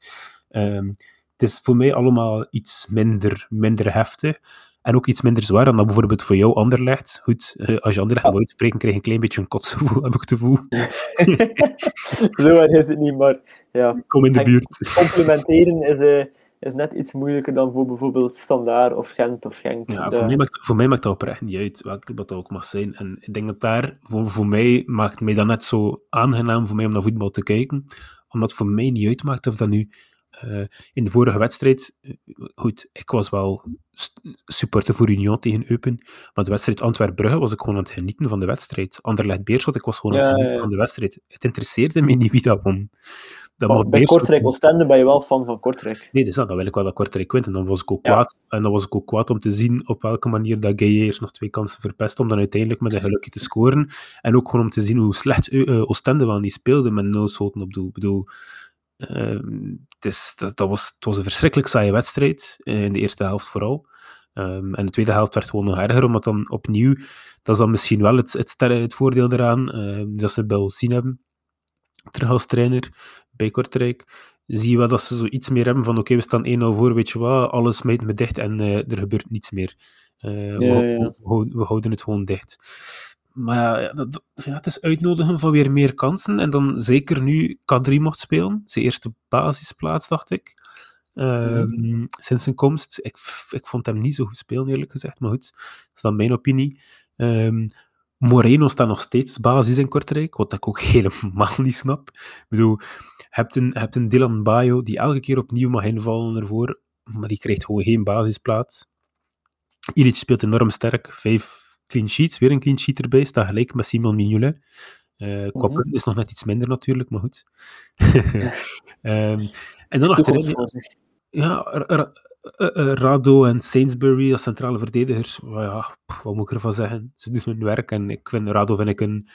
Speaker 2: Um, het is voor mij allemaal iets minder, minder heftig. En ook iets minder zwaar dan dat bijvoorbeeld voor jou Anderlecht. Goed, uh, als je Anderlecht moet uitspreken, krijg je een klein beetje een kotsgevoel, *laughs* heb ik het gevoel. *laughs*
Speaker 1: zo is het niet, maar ja.
Speaker 2: Kom in de buurt.
Speaker 1: Complimenteren is... Uh is net iets moeilijker dan voor bijvoorbeeld Standaard of Gent of Genk.
Speaker 2: Ja, voor, mij maakt, voor mij maakt dat oprecht niet uit welke dat ook mag zijn. En ik denk dat daar, voor, voor mij, maakt mij dat net zo aangenaam voor mij om naar voetbal te kijken. Omdat voor mij niet uitmaakt of dat nu uh, in de vorige wedstrijd, uh, goed, ik was wel supporter voor Union tegen Eupen, maar de wedstrijd Antwerp-Brugge was ik gewoon aan het genieten van de wedstrijd. Anderlecht-Beerschot, ik was gewoon aan het genieten van de wedstrijd. Het interesseerde me niet wie dat won.
Speaker 1: Dat bij Kortrijk Oostende ben je wel fan van Kortrijk.
Speaker 2: Nee, dus dat, dat wil ik wel dat Kortrijk wint. En dan was ik ook kwaad. En dan was ik ook kwaad om te zien op welke manier dat Gaye nog twee kansen verpest om dan uiteindelijk met een gelukje te scoren. En ook gewoon om te zien hoe slecht uh, Oostende wel niet speelde met nul schoten op doel. Ik bedoel, het, is, dat, dat, was, het was een verschrikkelijk saaie wedstrijd, uh, in de eerste helft vooral. Um, en de tweede helft werd gewoon nog erger, omdat dan opnieuw, dat is dan misschien wel het, het, het voordeel eraan, dat ze wel zien hebben, terug als trainer bij Kortrijk, zie je wel dat ze zoiets meer hebben van oké, we staan 1-0 voor, weet je wat, alles smijt me dicht en uh, er gebeurt niets meer. Uh, ja, we, ja. We, we, houden het gewoon dicht. Maar ja, dat, ja, het is uitnodigen van weer meer kansen. En dan zeker nu K3 mocht spelen. Zijn eerste basisplaats, dacht ik. Uh, mm. Sinds zijn komst. Ik, ik vond hem niet zo goed spelen, eerlijk gezegd. Maar goed, dat is dan mijn opinie. Um, Moreno staat nog steeds basis in Kortrijk, wat ik ook *laughs* helemaal niet snap. Ik bedoel, je hebt een, hebt een Dylan Bayo die elke keer opnieuw mag invallen ervoor, maar die krijgt gewoon geen basisplaats. Ilic speelt enorm sterk, vijf clean sheets, weer een clean sheet erbij, staat gelijk met Simon Mignolet. Uh, qua mm -hmm. is nog net iets minder natuurlijk, maar goed. um, *laughs* en dan achterin... Ja, Rado en Sainsbury als centrale verdedigers, ja, wat moet ik ervan zeggen? Ze doen hun werk en ik vind Rado vind ik een,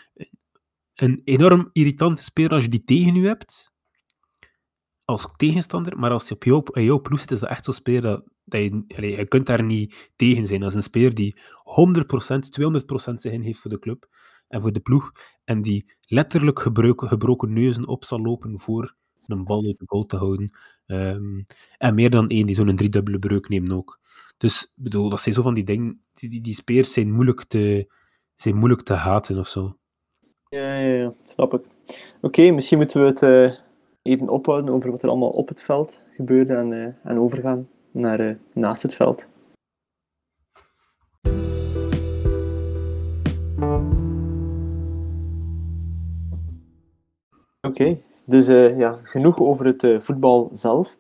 Speaker 2: een enorm irritante speler als je die tegen u hebt, als tegenstander, maar als je op jouw, jouw ploeg zit, is dat echt zo'n speler dat, je, je kunt daar niet tegen zijn. Is een speler die 100%, 200% zijn heeft voor de club en voor de ploeg, en die letterlijk gebroken, neuzen op zal lopen voor een bal uit de goal te houden. Um, en meer dan één die zo'n driedubbele breuk neemt ook. Dus bedoel, dat zijn zo van die dingen, die, die, speers zijn moeilijk te, zijn moeilijk te haten of zo.
Speaker 1: Ja, ja, ja snap ik. Oké, misschien moeten we het uh, even ophouden over wat er allemaal op het veld gebeurde en, uh, en overgaan naar, eh, naast het veld. Oké, dus eh, ja, genoeg over het eh, voetbal zelf.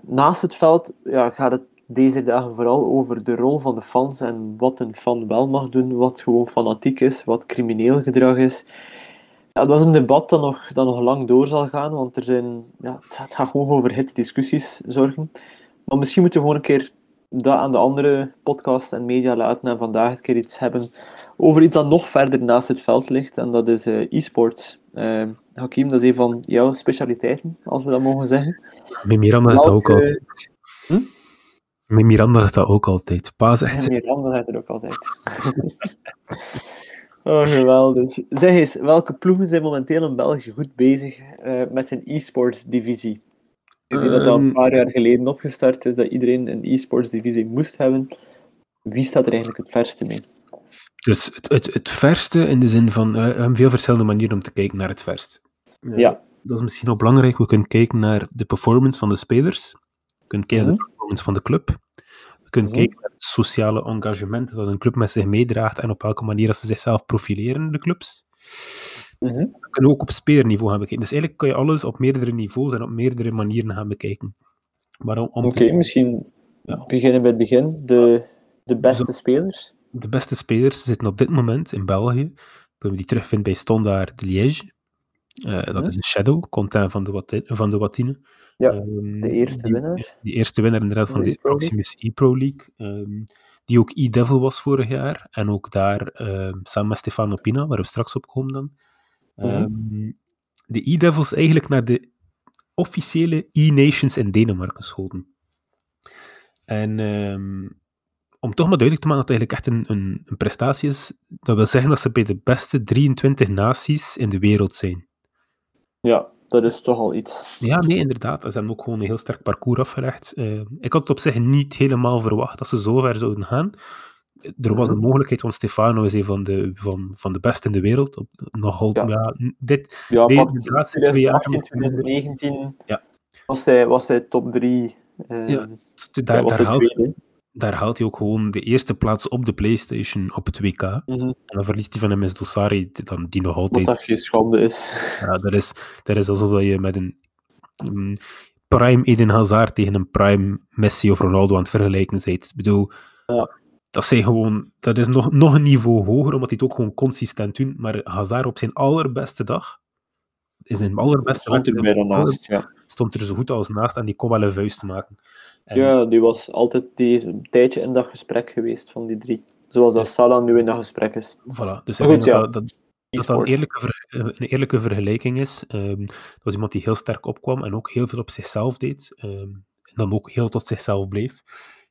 Speaker 1: Naast het veld ja, gaat het deze dagen vooral over de rol van de fans en wat een fan wel mag doen, wat gewoon fanatiek is, wat crimineel gedrag is. Ja, dat is een debat dat nog, dat nog lang door zal gaan, want er zijn, ja, het gaat gewoon over hit discussies zorgen. Maar misschien moeten we gewoon een keer dat aan de andere podcast en media laten en vandaag een keer iets hebben over iets dat nog verder naast het veld ligt, en dat is uh, e-sports. Uh, Hakim, dat is een van jouw specialiteiten, als we dat mogen zeggen.
Speaker 2: Met Miranda is dat ook al. Hm? Met Miranda is dat ook altijd. Pa zegt...
Speaker 1: Miranda zegt het ook altijd. *laughs* oh, geweldig. Zeg eens, welke ploegen zijn momenteel in België goed bezig uh, met hun e-sports divisie? Ik zie dat al een ehm. paar jaar geleden opgestart is, dat iedereen een e-sports divisie moest hebben. Wie staat er eigenlijk het verste mee?
Speaker 2: Dus het, het, het verste in de zin van, we hebben veel verschillende manieren om te kijken naar het verst.
Speaker 1: Ja.
Speaker 2: Dat is misschien ook belangrijk. We kunnen kijken naar de performance van de spelers. We kunnen kijken naar de mhm. performance van de club. We kunnen mhm. kijken naar het sociale engagement dat een club met zich meedraagt en op welke manier dat ze zichzelf profileren, de clubs. Mm -hmm. We kunnen ook op spelerniveau gaan bekijken. Dus eigenlijk kan je alles op meerdere niveaus en op meerdere manieren gaan bekijken.
Speaker 1: Oké, misschien ja. beginnen bij het begin. De, de beste spelers?
Speaker 2: De beste spelers zitten op dit moment in België. Kunnen we die terugvinden bij Standard de Liège. Uh, dat mhm. is een Shadow, content van de, van de Watine.
Speaker 1: Ja, um, de eerste die, winnaar.
Speaker 2: Die eerste winnaar inderdaad van de, de Proximus e-Pro League. Um, die ook e-Devil was vorig jaar. En ook daar um, samen met Stefano Pina, waar we straks op komen dan. Um, de e-Devils eigenlijk naar de officiële e-Nations in Denemarken schoten. En um, om toch maar duidelijk te maken dat het eigenlijk echt een, een, een, prestatie is, dat wil zeggen dat ze bij de beste 23 naties in de wereld zijn.
Speaker 1: Ja, dat is toch al iets.
Speaker 2: Ja, nee, inderdaad. Ze hebben ook gewoon een heel sterk parcours afgelegd. Uh, ik had het op zich niet helemaal verwacht dat ze zo ver zouden gaan er was een mhm. mogelijkheid, want Stefano is een van de, van, van de beste in de wereld. Op, nogal, ja. ja dit,
Speaker 1: ja, de, laatste twee jaar... 2019 ja. was, hij, was hij top 3. Uh, ja,
Speaker 2: daar, daar, haalt, daar haalt hij ook gewoon de eerste plaats op de PlayStation op het WK. Mm -hmm. En dan verliest hij van MS Dossari, dan, die nog altijd...
Speaker 1: Wat dat geen schande is.
Speaker 2: Ja, dat is, dat is alsof je met een... prime Eden Hazard tegen een prime Messi of Ronaldo aan het vergelijken bent. Ik bedoel... Ja dat zijn gewoon, dat is nog, nog een niveau hoger, omdat hij het ook gewoon consistent doen. Maar Hazard op zijn allerbeste dag, is zijn allerbeste
Speaker 1: wedstrijd, ja.
Speaker 2: stond er zo goed als naast en die kon wel een vuist maken.
Speaker 1: En... Ja, die was altijd die, een tijdje in dat gesprek geweest van die drie. Zoals dat Salah nu in dat gesprek is.
Speaker 2: Voilà, dus ik denk dat, dat, dat, dat een, eerlijke een eerlijke vergelijking is. Um, dat was iemand die heel sterk opkwam en ook heel veel op zichzelf deed. Um, en dan ook heel tot zichzelf bleef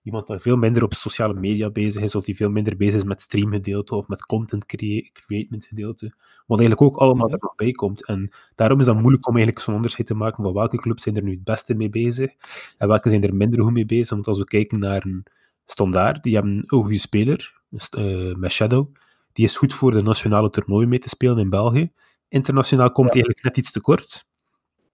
Speaker 2: iemand die veel minder op sociale media bezig is, of die veel minder bezig is met streamgedeelte of met content create gedeelte. Wat eigenlijk ook allemaal er nog bij komt. En daarom is dat moeilijk om eigenlijk zo'n onderscheid te maken van welke clubs zijn er nu het beste mee bezig en welke zijn er minder goed mee bezig. Want als we kijken naar een standaard, die hebben een goede speler, uh, Shadow, die is goed voor de nationale toernooi mee te spelen in België. Internationaal komt hij eigenlijk net iets te kort.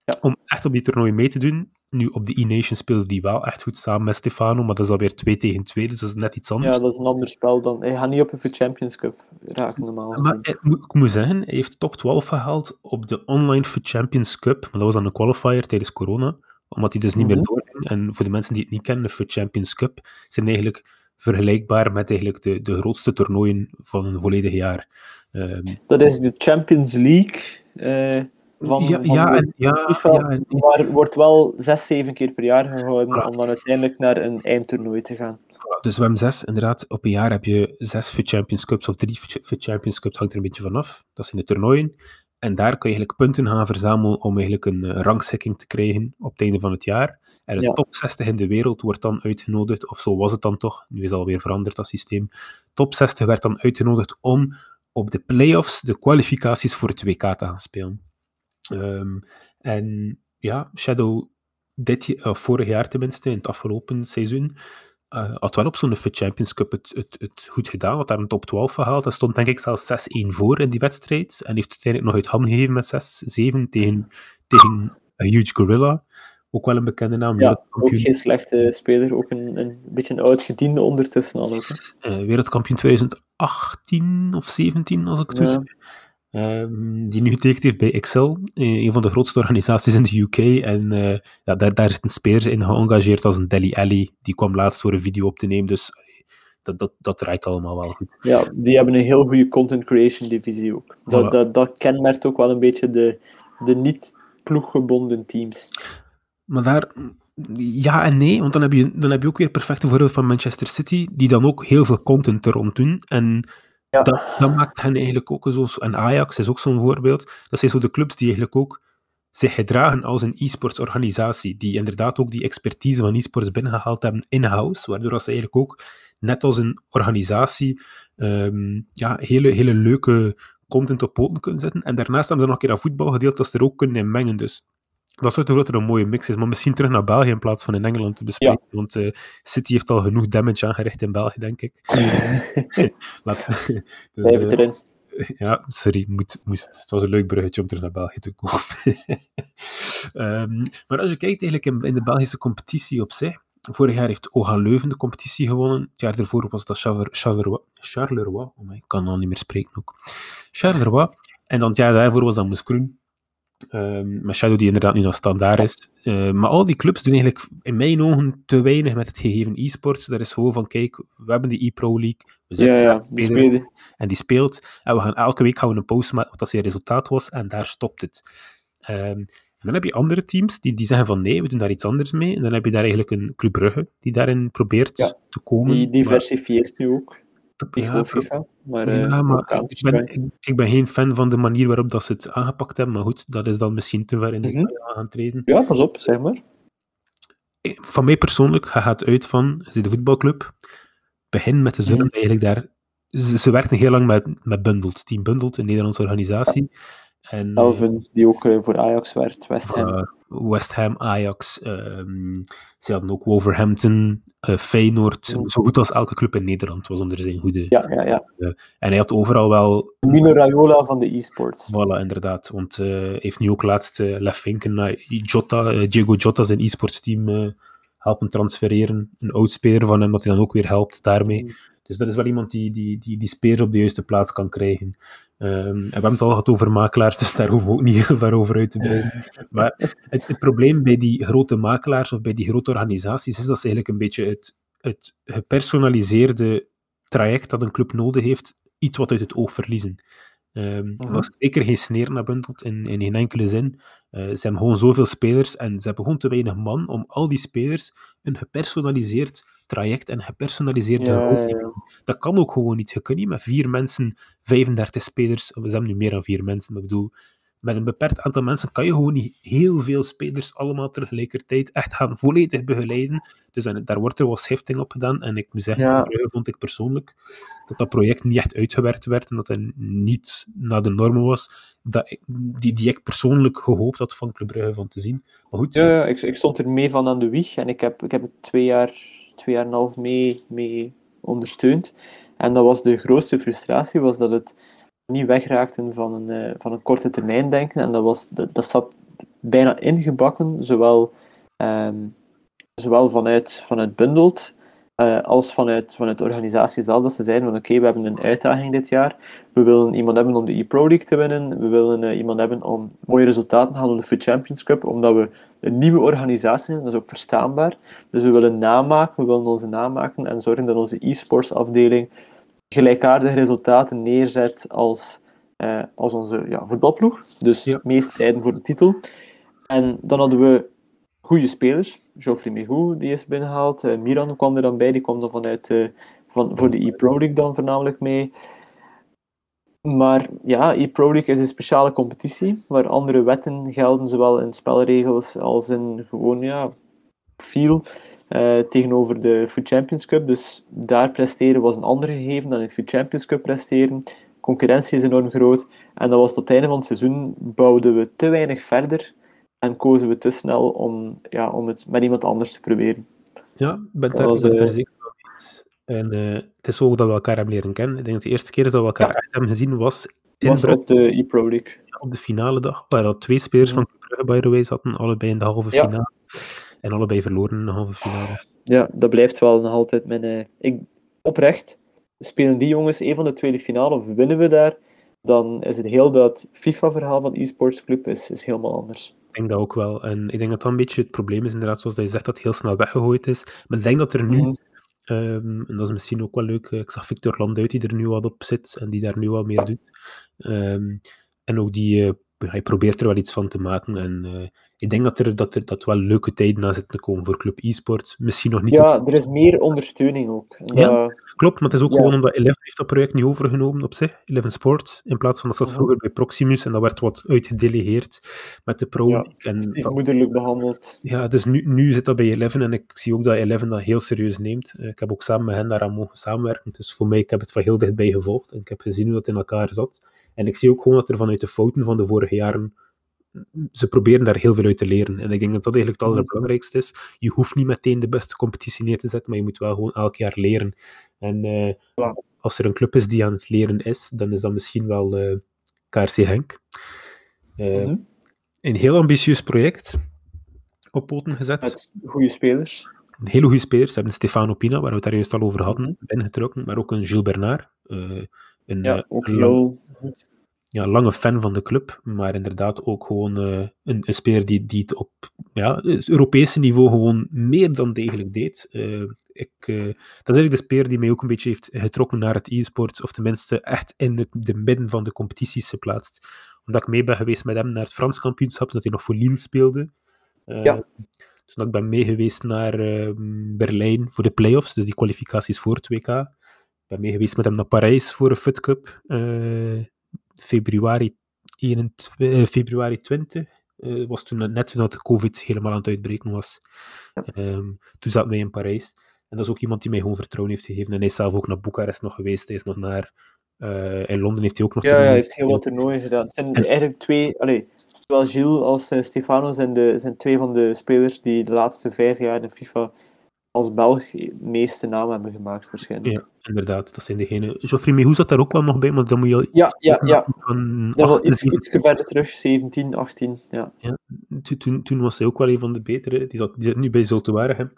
Speaker 2: Ja. Om echt op die toernooi mee te doen, nu, op de E-Nation speelde die wel echt goed samen met Stefano, maar dat is alweer 2 tegen 2, dus dat is net iets anders.
Speaker 1: Ja, dat is een ander spel dan. Hij gaat niet op een Champions Cup raken normaal.
Speaker 2: Maar ik, ik, moet zeggen, hij heeft top 12 gehaald op de online for Champions Cup, maar dat was dan een qualifier tijdens corona, omdat hij dus niet meer mhm. doorging. En voor de mensen die het niet kennen, de for Champions Cup zijn eigenlijk vergelijkbaar met eigenlijk de, de grootste toernooien van een volledig jaar.
Speaker 1: Um, dat is de Champions League. Uh van, ja, ja, en, ja, FIFA, maar wordt wel zes, zeven keer per jaar gehouden om dan uiteindelijk naar een eindtoernooi te gaan.
Speaker 2: Dus we hebben zes, inderdaad, op een jaar heb je zes voor Champions Cups of drie voor Champions Cups, hangt er een beetje vanaf. Dat zijn de toernooien. En daar kun je eigenlijk punten gaan verzamelen om eigenlijk een uh, rangschikking te krijgen op het einde van het jaar. En de top 60 in de wereld wordt dan uitgenodigd, of zo was het dan toch, nu is het alweer veranderd dat systeem. Top 60 werd dan uitgenodigd om op de playoffs de kwalificaties voor het WK te gaan spelen. Um, en ja, Shadow, dit, uh, vorig jaar tenminste, in het afgelopen seizoen, uh, had wel op zo'n Champions Cup het, het, het, goed gedaan. Had daar een top 12 gehaald. Hij stond denk ik zelfs 6-1 voor in die wedstrijd. En heeft uiteindelijk nog uit handen gegeven met 6-7 tegen, tegen a Huge Gorilla. Ook wel een bekende naam.
Speaker 1: Ja, ook geen slechte speler. Ook een, een beetje een oud gediende ondertussen al. Uh,
Speaker 2: wereldkampioen 2018 of 17, als ik het ja. Ehm, die nu getekend heeft bij Excel, eh, een van de grootste organisaties in de UK. En uh, ja, daar, daar zitten spelers in geëngageerd als een Delhi Alley. Die kwam laatst voor een video op te nemen, dus dat, dat, dat draait allemaal wel goed.
Speaker 1: Ja, die hebben een heel goede content creation divisie ook. Dat, dat, dat kenmerkt ook wel een beetje de, de niet-ploeggebonden teams.
Speaker 2: Maar daar, ja en nee, want dan heb je, dan heb je ook weer perfecte voorbeeld van Manchester City, die dan ook heel veel content er rond doen. En ja. dat, maakt hen eigenlijk ook zo. En Ajax is ook zo'n voorbeeld. Dat zijn zo de clubs die eigenlijk ook zich gedragen als een e-sports organisatie, die inderdaad ook die expertise van e-sports binnengehaald hebben in-house, waardoor ze eigenlijk ook, net als een organisatie, um, ja, hele, hele leuke content op poten kunnen zetten. En daarnaast hebben ze nog een keer dat voetbalgedeelte dat ze er ook kunnen in mengen. Dus dat zorgt ervoor dat er een mooie mix is. Maar misschien terug naar België in plaats van in Engeland te bespreken. Want uh, City heeft al genoeg damage aangericht in België, denk ik. *laughs*
Speaker 1: Laat, *laughs* dus, uh, erin.
Speaker 2: Ja, sorry, moet, moest, het was een leuk bruggetje om terug naar België te komen. um, *laughs* maar als je kijkt eigenlijk in, in, de Belgische competitie op zich, vorig jaar heeft OGA Leuven de competitie gewonnen. Het jaar daarvoor was dat Charleroi. Charleroi, oh ik kan al niet meer spreken ook. Charleroi. En dan het jaar daarvoor was dat Moeskroen. Um, met Shadow die inderdaad nu nog standaard is. Uh, maar al die clubs doen eigenlijk in mijn ogen te weinig met het gegeven e-sports. Dat is gewoon van, kijk, we hebben die e-pro league.
Speaker 1: We ja, ja, die spelen.
Speaker 2: En die speelt. En we gaan elke week gaan we een post met wat zijn resultaat was. En daar stopt het. Um, en dan heb je andere teams die, die zeggen van nee, we doen daar iets anders mee. En dan heb je daar eigenlijk een Club Brugge die daarin probeert ja, te komen.
Speaker 1: Die diversifieert nu ook. Ja, FIFA, maar, ja,
Speaker 2: uh, maar ik, ben, ik, ben, geen fan van de manier waarop dat ze het aangepakt hebben, maar goed, dat is dan misschien te ver in de mm -hmm. gaan treden.
Speaker 1: Ja, pas op, zeg maar.
Speaker 2: Van mij persoonlijk gaat het uit van, de voetbalclub, begin met de mm -hmm. eigenlijk daar... Ze, ze werkten heel lang met, met Bundled, Team Bundled, een Nederlandse organisatie. En,
Speaker 1: Elvin, die ook uh, voor Ajax werd, West Ham. Uh,
Speaker 2: West Ham, Ajax, um, ze hadden ook Wolverhampton, uh, Feyenoord, mm. zo goed als elke club in Nederland was onder zijn hoede.
Speaker 1: Ja, ja, ja.
Speaker 2: Uh, en hij had overal wel...
Speaker 1: Mino Raiola van de e-sports.
Speaker 2: Voilà, inderdaad. Want hij heeft nu ook laatst Lef Vinken naar Jota, Diego Jota, zijn e-sports team, helpen transfereren. Een oudspeler van hem, dat hij dan ook weer helpt daarmee. Mm. Dus dat is wel iemand die, die, die, die spelers op de juiste plaats kan krijgen. Um, en we hebben het al gehad over makelaars, dus daar hoeven we ook niet heel ver over uit te breiden. Maar het, het, probleem bij die grote makelaars of bij die grote organisaties is dat ze eigenlijk een beetje het, het gepersonaliseerde traject dat een club nodig heeft, iets wat uit het oog verliezen. Um, Dat is zeker geen sneer naar bundelt in, in geen enkele zin. Uh, ze hebben gewoon zoveel spelers en ze hebben gewoon te weinig man om al die spelers een gepersonaliseerd traject en gepersonaliseerde ja, ja. Dat kan ook gewoon niet. Je kunt niet met vier mensen, 35 spelers, we hebben nu meer dan vier mensen, maar ik bedoel, met een beperkt aantal mensen kan je gewoon niet heel veel spelers allemaal tegelijkertijd echt gaan volledig begeleiden. Dus en, daar wordt er wel schifting op gedaan. En ik moet zeggen, ja. vond ik persoonlijk dat dat project niet echt uitgewerkt werd en dat het niet naar de normen was. Dat ik, die, die ik persoonlijk gehoopt had van Club Brugge van te zien. Maar goed.
Speaker 1: Ja, ja ik, ik, stond er mee van aan de wieg en ik heb, ik heb het twee jaar, twee jaar en een half mee, mee ondersteund. En dat was de grootste frustratie, was dat het niet wegraakten van een, uh, van een korte termijn denken. En dat, was, dat, dat zat bijna ingebakken, zowel, um, zowel vanuit, vanuit Bundeld uh, als vanuit, vanuit de organisatie zelf. Dat ze zeiden van oké, okay, we hebben een uitdaging dit jaar. We willen iemand hebben om de e-Pro League te winnen. We willen uh, iemand hebben om mooie resultaten te halen op de Food Champions Cup. Omdat we een nieuwe organisatie zijn, dat is ook verstaanbaar. Dus we willen namaken, we willen onze naam maken en zorgen dat onze e-sports afdeling gelijkaardige resultaten neerzet als, uh, als onze ja, voetbalploeg. Dus ja. meest strijden voor de titel. En dan hadden we goede spelers. Geoffrey Megou, die is binnengehaald. Uh, Miran kwam er dan bij, die kwam dan vanuit, uh, van, voor de e-Pro League dan voornamelijk mee. Maar ja, e-Pro League is een speciale competitie, waar andere wetten gelden, zowel in spelregels als in gewoon, ja, feel. Uh, tegenover de Food Champions Cup. Dus daar presteren was een andere gegeven dan in de Food Champions Cup presteren. Concurrentie is enorm groot. En dat was tot het einde van het seizoen bouwden we te weinig verder en kozen we te snel om, ja, om het met iemand anders te proberen.
Speaker 2: Ja, ik ben daar, uh, zeker En uh, het is ook dat we elkaar hebben leren kennen. Ik denk dat de eerste keer dat we elkaar ja. echt hebben gezien was,
Speaker 1: in was op de e-Pro League.
Speaker 2: op de finale dag, waar al twee spelers ja. van Brugge, by the way, zaten, allebei in de halve finale. En allebei verloren in de halve finale.
Speaker 1: Ja, dat blijft wel nog altijd mijn... Uh, ik, oprecht, spelen die jongens een van de tweede finale of winnen we daar, dan is het heel dat FIFA-verhaal van e-sports club is, is helemaal anders.
Speaker 2: Ik denk dat ook wel. En ik denk dat dat een beetje het probleem is, inderdaad, zoals dat je zegt, dat het heel snel weggegooid is. Maar ik denk dat er nu,
Speaker 1: Mhm.
Speaker 2: ehm, en dat is misschien ook wel leuk, eh, ik zag Victor Landuit die er nu wat op zit en die daar nu wat meer doet. Ehm, en ook die, eh, hij probeert er wel iets van te maken. En eh, ik denk dat er, dat er dat wel leuke tijden na zitten te komen voor Club e-sport. Misschien nog niet
Speaker 1: Ja, er is meer ondersteuning ook.
Speaker 2: Ja. Klopt, maar het is ook
Speaker 1: Ja.
Speaker 2: gewoon omdat Eleven heeft dat project niet overgenomen op zich, Eleven Sports, in plaats van dat zat
Speaker 1: Mhm.
Speaker 2: vroeger bij Proximus en dat werd wat uitgedelegeerd met de Pro
Speaker 1: Ja.
Speaker 2: En dat-
Speaker 1: stiefmoederlijk behandeld.
Speaker 2: ja, dus nu, nu zit dat bij Eleven en ik zie ook dat Eleven dat heel serieus neemt. Eh, Ik heb ook samen met hen daaraan mogen samenwerken, dus voor mij, ik heb het van heel dichtbij gevolgd en ik heb gezien hoe dat in elkaar zat. En ik zie ook gewoon dat er vanuit de fouten van de vorige jaren ze proberen daar heel veel uit te leren. En ik denk dat dat eigenlijk het
Speaker 1: Mhm.
Speaker 2: allerbelangrijkste is. Je hoeft niet meteen de beste competitie neer te zetten, maar je moet wel gewoon elk jaar leren. En eh, als er een club is die aan het leren is, dan is dat misschien wel eh KRC Henk. Eh,
Speaker 1: Mhm.
Speaker 2: Een heel ambitieus project op poten gezet.
Speaker 1: Met goede spelers.
Speaker 2: Een hele goede spelers. Ze hebben Stefano Pina, waar we het daar juist al over hadden,
Speaker 1: Mhm.
Speaker 2: binnengetrokken. Maar ook een Gilles Bernard. een,
Speaker 1: Ja, ook
Speaker 2: lang-
Speaker 1: heel goed.
Speaker 2: Ja, lange fan van de club, maar inderdaad ook gewoon eh, een, een speler die, die het op ja, het Europese niveau gewoon meer dan degelijk deed. Eh, ik, eh, dat is eigenlijk de speler die mij ook een beetje heeft getrokken naar het e-sports, of tenminste echt in het de midden van de competities geplaatst. Omdat ik mee ben geweest met hem naar het Frans kampioenschap, dat hij nog voor Lille speelde.
Speaker 1: Ja.
Speaker 2: Dus dat ik ben mee geweest naar eh, Berlijn voor de play-offs, dus die kwalificaties voor het WK. Ik ben mee geweest met hem naar Parijs voor een Fit Cup. Februari, 21, eh, februari 20. eh, was toen net toen dat de COVID helemaal aan het uitbreken was. Ehm, toen zaten wij in Parijs. En dat is ook iemand die mij gewoon vertrouwen heeft gegeven. En hij is zelf ook naar Boekarest nog geweest. Hij is nog naar... in Londen heeft hij ook nog...
Speaker 1: Ja, ja, hij heeft heel wat toernooien gedaan. Het zijn
Speaker 2: En-
Speaker 1: eigenlijk twee, allee, zowel Gilles als Stefano zijn, de, zijn twee van de spelers die de laatste vijf jaar in FIFA als Belg de meeste naam hebben gemaakt, waarschijnlijk.
Speaker 2: Ja, inderdaad. Dat zijn degenen... Geoffrey Mehou zat daar ook wel nog bij, maar dan moet je
Speaker 1: Ja, ja, ja.
Speaker 2: van
Speaker 1: Dat al iets,
Speaker 2: 78
Speaker 1: iets verder terug, 17, 18. Ja.
Speaker 2: toen, toen, toen was hij ook wel een van de betere. Die zat, die nu bij Zulte Waregem.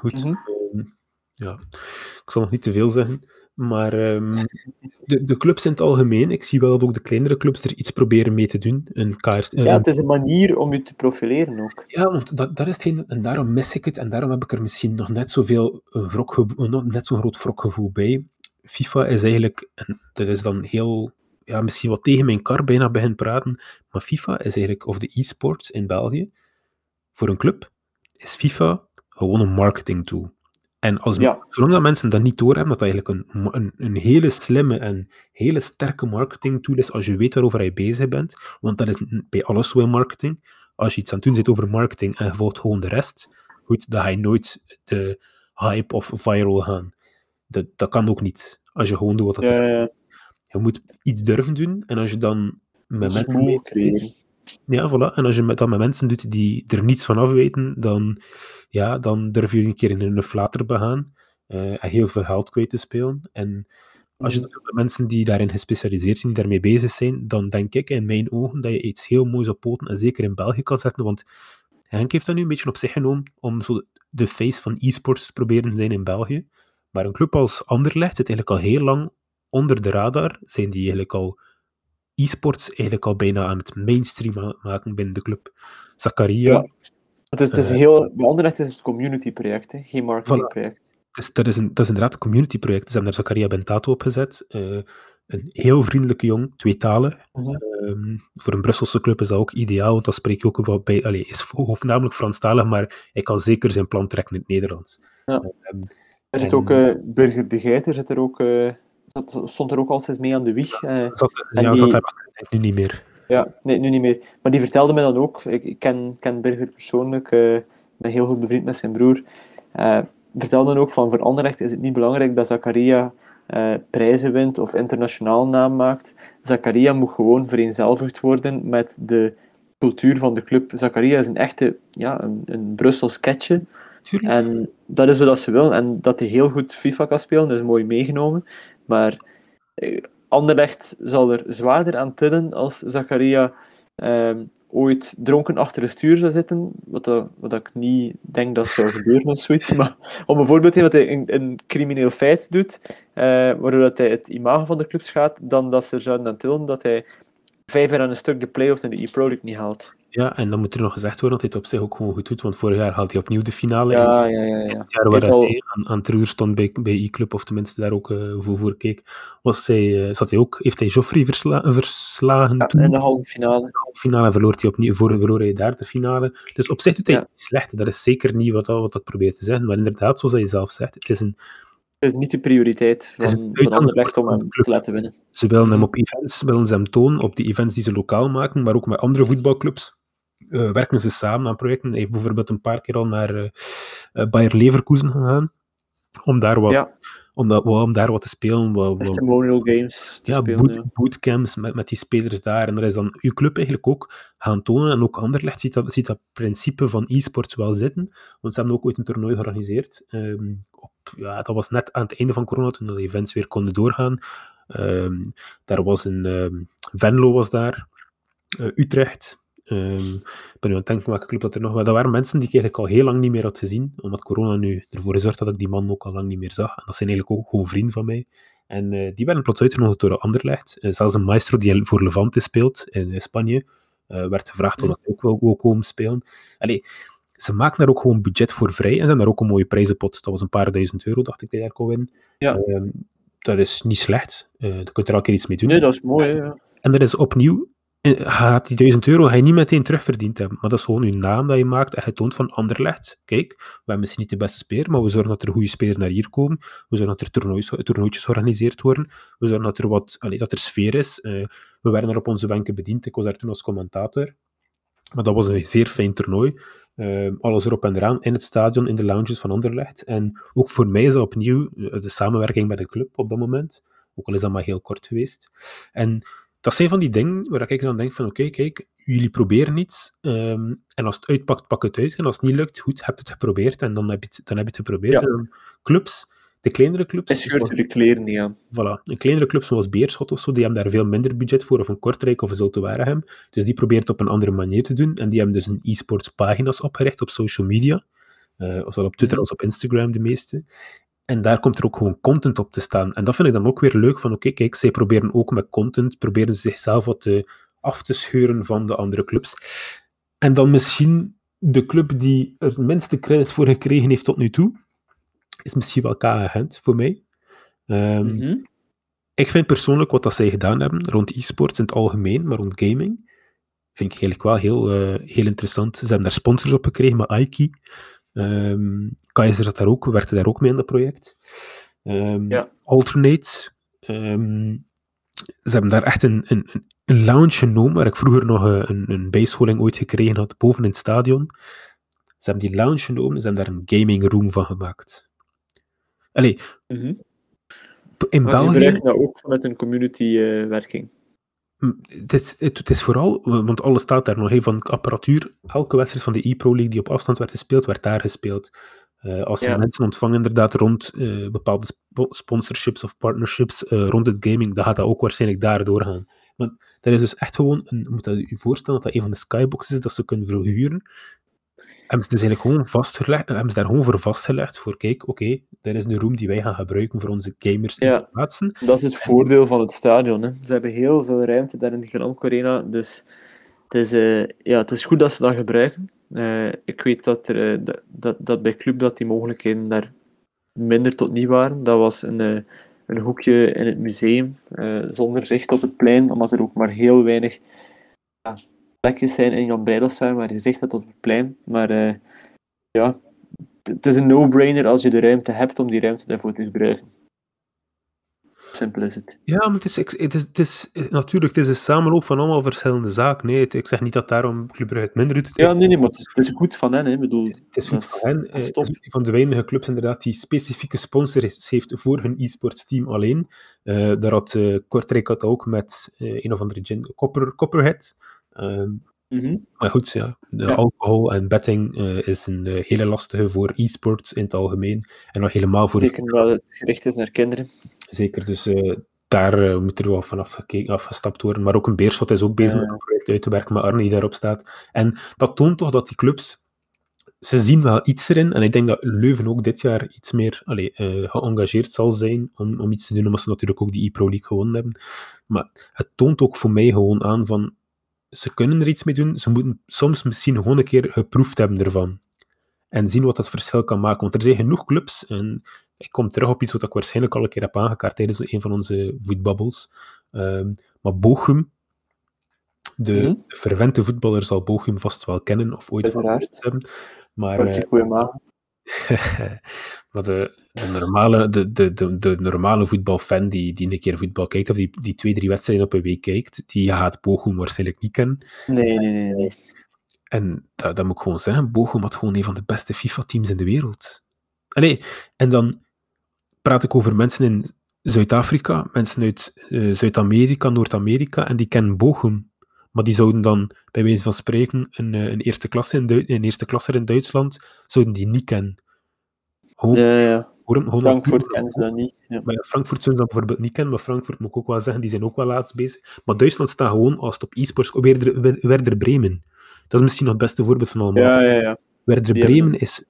Speaker 2: Goed.
Speaker 1: Mhm.
Speaker 2: ehm, ja, ik zal nog niet te veel zeggen. Maar ehm, de, de clubs in het algemeen, ik zie wel dat ook de kleinere clubs er iets proberen mee te doen. Een kaart,
Speaker 1: ja, het is een manier om je te profileren ook.
Speaker 2: ja, want dat, is hetgeen, en daarom mis ik het, en daarom heb ik er misschien nog net zoveel eh, nog net zo'n groot wrokgevoel bij. FIFA is eigenlijk, en dat is dan heel, ja, misschien wat tegen mijn kar bijna begin praten, maar FIFA is eigenlijk, of de e-sports in België, voor een club, is FIFA gewoon een marketing tool. En als,
Speaker 1: Ja.
Speaker 2: zolang dat mensen dat niet doorhebben, dat dat eigenlijk een, een, een hele slimme en hele sterke marketing tool is, als je weet waarover je bezig bent, want dat is bij alles zo in marketing, als je iets aan het doen zit over marketing en je volgt gewoon de rest, goed, dan ga je nooit de hype of viral gaan. Dat, dat kan ook niet, als je gewoon doet wat dat
Speaker 1: Ja, ja.
Speaker 2: Je moet iets durven doen, en als je dan met mensen...
Speaker 1: moeilijk creëren.
Speaker 2: Ja, voilà. En als je met, dat met mensen doet die er niets van af weten, dan, ja, dan durf je een keer in een flater begaan eh, en heel veel geld kwijt te spelen. En als je dat doet met mensen die daarin gespecialiseerd zijn, die daarmee bezig zijn, dan denk ik in mijn ogen dat je iets heel moois op poten en zeker in België kan zetten, want Henk heeft dat nu een beetje op zich genomen om zo de face van e-sports te proberen te zijn in België. Maar een club als Anderlecht zit eigenlijk al heel lang onder de radar, zijn die eigenlijk al e-sports eigenlijk al bijna aan het mainstream ma- maken binnen de club. Zakaria,
Speaker 1: Ja. Het is, het is
Speaker 2: Eh.
Speaker 1: heel, bij Anderlecht is het een community project, hè, geen marketing project.
Speaker 2: dus dat, is een, dat is inderdaad een community project. Ze hebben daar Zakaria Bentato op gezet. eh, een heel vriendelijke jong, tweetalig.
Speaker 1: Mhm.
Speaker 2: Ehm, voor een Brusselse club is dat ook ideaal, want dan spreek je ook wel bij... Allee, is hoofdnamelijk Franstalig, maar hij kan zeker zijn plan trekken in het Nederlands.
Speaker 1: Ja.
Speaker 2: Ehm,
Speaker 1: Er zit
Speaker 2: En-
Speaker 1: ook eh Burger de Geiter, zit er ook, zat- stond er ook al eens mee aan de wieg. eh.
Speaker 2: zat,
Speaker 1: En
Speaker 2: ja,
Speaker 1: die-
Speaker 2: zat hij denk ik nu niet meer.
Speaker 1: Ja, nee, nu niet meer. Maar die vertelde me dan ook, ik, ik ken, ken Birger persoonlijk, eh, ik ben heel goed bevriend met zijn broer. eh vertelde dan ook van voor Anderlecht is het niet belangrijk dat Zakaria eh, prijzen wint of internationaal naam maakt. Zakaria moet gewoon vereenzelvigd worden met de cultuur van de club. Zakaria is een echte, ja, een, een Brussels ketje. En dat is wat ze wil. En dat hij heel goed FIFA kan spelen, dat is mooi meegenomen. Maar eh, Anderlecht zal er zwaarder aan tillen als Zakaria ehm, ooit dronken achter het stuur zou zitten, wat, wat ik niet denk dat zou gebeuren of zoiets, *laughs* maar om een voorbeeld te dat hij een, een crimineel feit doet, uh, waardoor dat hij het imago van de club schaadt, dan dat ze er zouden aan tillen dat hij vijf jaar aan een stuk de playoffs en de e-pro niet haalt.
Speaker 2: Ja, en dan moet er nog gezegd worden dat hij het op zich ook gewoon goed doet, want vorig jaar haalt hij opnieuw de finale.
Speaker 1: Ja, ja, ja. ja.
Speaker 2: Het jaar waar hij al... aan, aan het stond bij, bij e-club, of tenminste daar ook uh, voor, voor keek, was hij, uh, zat hij ook, heeft hij Joffrey versla verslagen
Speaker 1: ja,
Speaker 2: toen.
Speaker 1: in de halve finale.
Speaker 2: de halve finale verloor hij opnieuw, voor, verloor hij daar de finale. Dus op zich doet hij ja. slecht, dat is zeker niet wat, wat ik probeer te zeggen, maar inderdaad, zoals je zelf zegt, het is een
Speaker 1: het is niet de prioriteit van, van Anderlecht om hem te laten winnen.
Speaker 2: Ze willen hem op events, willen ze hem tonen, op die events die ze lokaal maken, maar ook met andere voetbalclubs. Uh, werken ze samen aan projecten. Hij heeft bijvoorbeeld een paar keer al naar uh, uh, Bayer Leverkusen gegaan, om daar wat,
Speaker 1: ja.
Speaker 2: om, dat, om daar wat te spelen. Wat, wat,
Speaker 1: Testimonial games
Speaker 2: ja,
Speaker 1: spelen,
Speaker 2: boot,
Speaker 1: ja.
Speaker 2: bootcamps met, met die spelers daar. En daar is dan uw club eigenlijk ook gaan tonen. En ook Anderlecht ziet dat, ziet dat principe van e-sports wel zitten. Want ze hebben ook ooit een toernooi georganiseerd. Um, op, ja, dat was net aan het einde van corona, toen de events weer konden doorgaan. Um, daar was een... Um, Venlo was daar. Uh, Utrecht. Um, ik ben nu aan het denken welke club dat er nog was. Dat waren mensen die ik eigenlijk al heel lang niet meer had gezien, omdat corona nu ervoor gezorgd dat ik die man ook al lang niet meer zag. En dat zijn eigenlijk ook gewoon vrienden van mij. En uh, die werden plots uitgenodigd door Anderlecht. Uh, zelfs een maestro die voor Levante speelt in Spanje, uh, werd gevraagd of hij ook wil, wil komen spelen. Allee, ze maken daar ook gewoon budget voor vrij en ze hebben daar ook een mooie prijzenpot. Dat was een paar duizend euro, dacht ik, die daar kon winnen.
Speaker 1: Ja.
Speaker 2: dat is niet slecht. Uh, daar kun je er elke keer iets mee doen.
Speaker 1: Nee, dat is mooi. Ja.
Speaker 2: En dat is opnieuw gaat die 1000 euro ga je niet meteen terugverdiend hebben. Maar dat is gewoon je naam dat je maakt en je toont van Anderlecht. Kijk, we hebben misschien niet de beste speler, maar we zorgen dat er goede spelers naar hier komen. We zorgen dat er toernoois, toernooitjes georganiseerd worden. We zorgen dat er, wat, allez, dat er sfeer is. Uh, we werden er op onze wenken bediend. Ik was daar toen als commentator. Maar dat was een zeer fijn toernooi. Uh, alles erop en eraan, in het stadion, in de lounges van Anderlecht. En ook voor mij is dat opnieuw de samenwerking met de club op dat moment. Ook al is dat maar heel kort geweest. En dat zijn van die dingen waar ik dan denk van oké, okay, kijk, jullie proberen iets um, en als het uitpakt, pak het uit. En als het niet lukt, goed, heb het geprobeerd en dan heb je het, dan heb je het geprobeerd.
Speaker 1: Ja.
Speaker 2: En clubs, de kleinere clubs...
Speaker 1: En scheurt de kleren niet aan.
Speaker 2: Voilà. Een kleinere club zoals Beerschot of zo, die hebben daar veel minder budget voor, of een Kortrijk of een Zulte Waregem. Dus die proberen het op een andere manier te doen. En die hebben dus een e-sports pagina's opgericht op social media. Uh, zowel op Twitter als op Instagram, de meeste. En daar komt er ook gewoon content op te staan. En dat vind ik dan ook weer leuk van, oké, okay, kijk, zij proberen ook met content, proberen ze zichzelf wat te, af te scheuren van de andere clubs. En dan misschien de club die er het minste credit voor gekregen heeft tot nu toe, is misschien wel KA Gent voor mij. Um,
Speaker 1: mm -hmm.
Speaker 2: Ik vind persoonlijk wat dat zij gedaan hebben rond e-sports in het algemeen, maar rond gaming, vind ik eigenlijk wel heel, uh, heel interessant. Ze hebben daar sponsors op gekregen, maar Aiki. Um, Kaiser zat daar ook, werkte daar ook mee in dat project. Um,
Speaker 1: ja.
Speaker 2: Alternate. Um, ze hebben daar echt een, een, een lounge genomen, waar ik vroeger nog een, een bijscholing ooit gekregen had, boven in het stadion. Ze hebben die lounge genomen en ze hebben daar een gaming room van gemaakt. Allee,
Speaker 1: mm -hmm.
Speaker 2: in
Speaker 1: maar
Speaker 2: België...
Speaker 1: Ze dat ook met een community-werking.
Speaker 2: Uh, het, is, het, het, is vooral, want alles staat daar nog, hey, van apparatuur. Elke wedstrijd van de e-Pro League die op afstand werd gespeeld, werd daar gespeeld. Uh, als
Speaker 1: Ja.
Speaker 2: mensen ontvangen inderdaad rond uh, bepaalde spo- sponsorships of partnerships uh, rond het gaming, dan gaat dat ook waarschijnlijk daar doorgaan. Maar dat is dus echt gewoon, een, je moet dat je voorstellen dat dat een van de skyboxes is dat ze kunnen verhuren. Hebben ze dus eigenlijk gewoon vastgelegd, hebben ze daar gewoon voor vastgelegd voor, kijk, oké, okay, is een room die wij gaan gebruiken voor onze gamers
Speaker 1: Ja.
Speaker 2: te plaatsen.
Speaker 1: Dat is het voordeel van het stadion. Hè. Ze hebben heel veel ruimte daar in de Gran Arena. Dus het is, eh, ja, het is goed dat ze dat gebruiken. Eh, ik weet dat, er, eh, dat, dat, bij Club dat die mogelijkheden daar minder tot niet waren. Dat was een, eh, een hoekje in het museum, zonder zicht op het plein, omdat er ook maar heel weinig plekjes zijn in Jan Breidelstuin waar je zicht hebt op het plein. Maar ja, het is een no-brainer als je de ruimte hebt om die ruimte daarvoor te gebruiken. Simpel is het.
Speaker 2: Ja, maar het is, het is, het is natuurlijk, het is een samenloop van allemaal verschillende zaken. Nee, ik zeg niet dat daarom Club Brugge het minder doet.
Speaker 1: Ja, nee, nee, maar het is, het is goed van hen. Hè. Bedoel,
Speaker 2: Het is goed
Speaker 1: is-
Speaker 2: voor hen.
Speaker 1: is
Speaker 2: een van de weinige clubs inderdaad die specifieke sponsors heeft voor hun e-sports team alleen. Eh, daar had eh, Kortrijk had ook met eh, een of andere gin, Copper, Copperhead. Ehm,
Speaker 1: Mhm.
Speaker 2: maar goed, ja, de
Speaker 1: Ja.
Speaker 2: alcohol en betting is een hele lastige voor e-sports in het algemeen. En nog helemaal voor de
Speaker 1: Zeker omdat het gericht is naar kinderen.
Speaker 2: Zeker, dus eh, daar uh, moet er wel vanaf gekeken, afgestapt worden. Maar ook een Beerschot is ook bezig met een project uit te werken met Arne die daarop staat. En dat toont toch dat die clubs, ze zien wel iets erin. En ik denk dat Leuven ook dit jaar iets meer allez, uh, geëngageerd zal zijn om, om iets te doen, omdat ze natuurlijk ook die e-Pro League gewonnen hebben. Maar het toont ook voor mij gewoon aan van, ze kunnen er iets mee doen, ze moeten soms misschien gewoon een keer geproefd hebben ervan. En zien wat dat verschil kan maken. Want er zijn genoeg clubs, en ik kom terug op iets wat ik waarschijnlijk al een keer heb aangekaart tijdens een van onze voetbabbels. Um, maar Bochum, de, mm -hmm. de verwente voetballer zal Bochum vast wel kennen of ooit van hebben. Maar,
Speaker 1: uh, *laughs*
Speaker 2: maar de, de, normale, de, de, de, de normale voetbalfan die, die een keer voetbal kijkt, of die, die twee, drie wedstrijden op een week kijkt, die gaat Bochum waarschijnlijk niet kennen.
Speaker 1: Nee, nee, nee. nee.
Speaker 2: En dat, dat moet ik gewoon zeggen, Bochum had gewoon een van de beste FIFA-teams in de wereld. En, nee, en dan praat ik over mensen in Zuid-Afrika, mensen uit uh, Zuid-Amerika, Noord-Amerika, en die kennen Bochum. Maar die zouden dan, bij wijze van spreken, een, een eerste klasse in, du een eerste klasse in Duitsland, zouden die niet kennen.
Speaker 1: Gewoon, ja, ja. Gewoon, gewoon Frankfurt kennen ze dat niet. Ja.
Speaker 2: Maar Frankfurt zouden ze dat bijvoorbeeld niet kennen, maar Frankfurt moet ik ook wel zeggen, die zijn ook wel laatst bezig. Maar Duitsland staat gewoon, als het op e-sports, Werder, Werder Bremen. Dat is misschien nog het beste voorbeeld van allemaal.
Speaker 1: Ja, ja, ja.
Speaker 2: Werder die Bremen is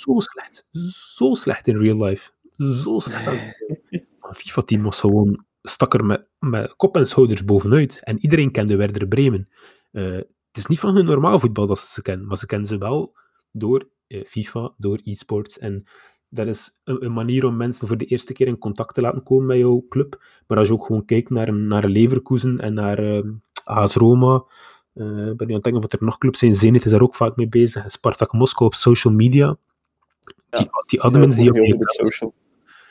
Speaker 2: zo slecht. Zo slecht in real life. Zo slecht. Een FIFA-team was gewoon stak er met, met kop en schouders bovenuit. En iedereen kende Werder Bremen. Uh, het is niet van hun normaal voetbal dat ze ze kennen, maar ze kennen ze wel door uh, FIFA, door e-sports. En dat is een, een, manier om mensen voor de eerste keer in contact te laten komen met jouw club. Maar als je ook gewoon kijkt naar, naar Leverkusen en naar uh, AS Roma, uh, ben nu aan het denken of er nog clubs zijn. Zenit is daar ook vaak mee bezig. Spartak Moskou op social media. Ja, die, die admins die op je.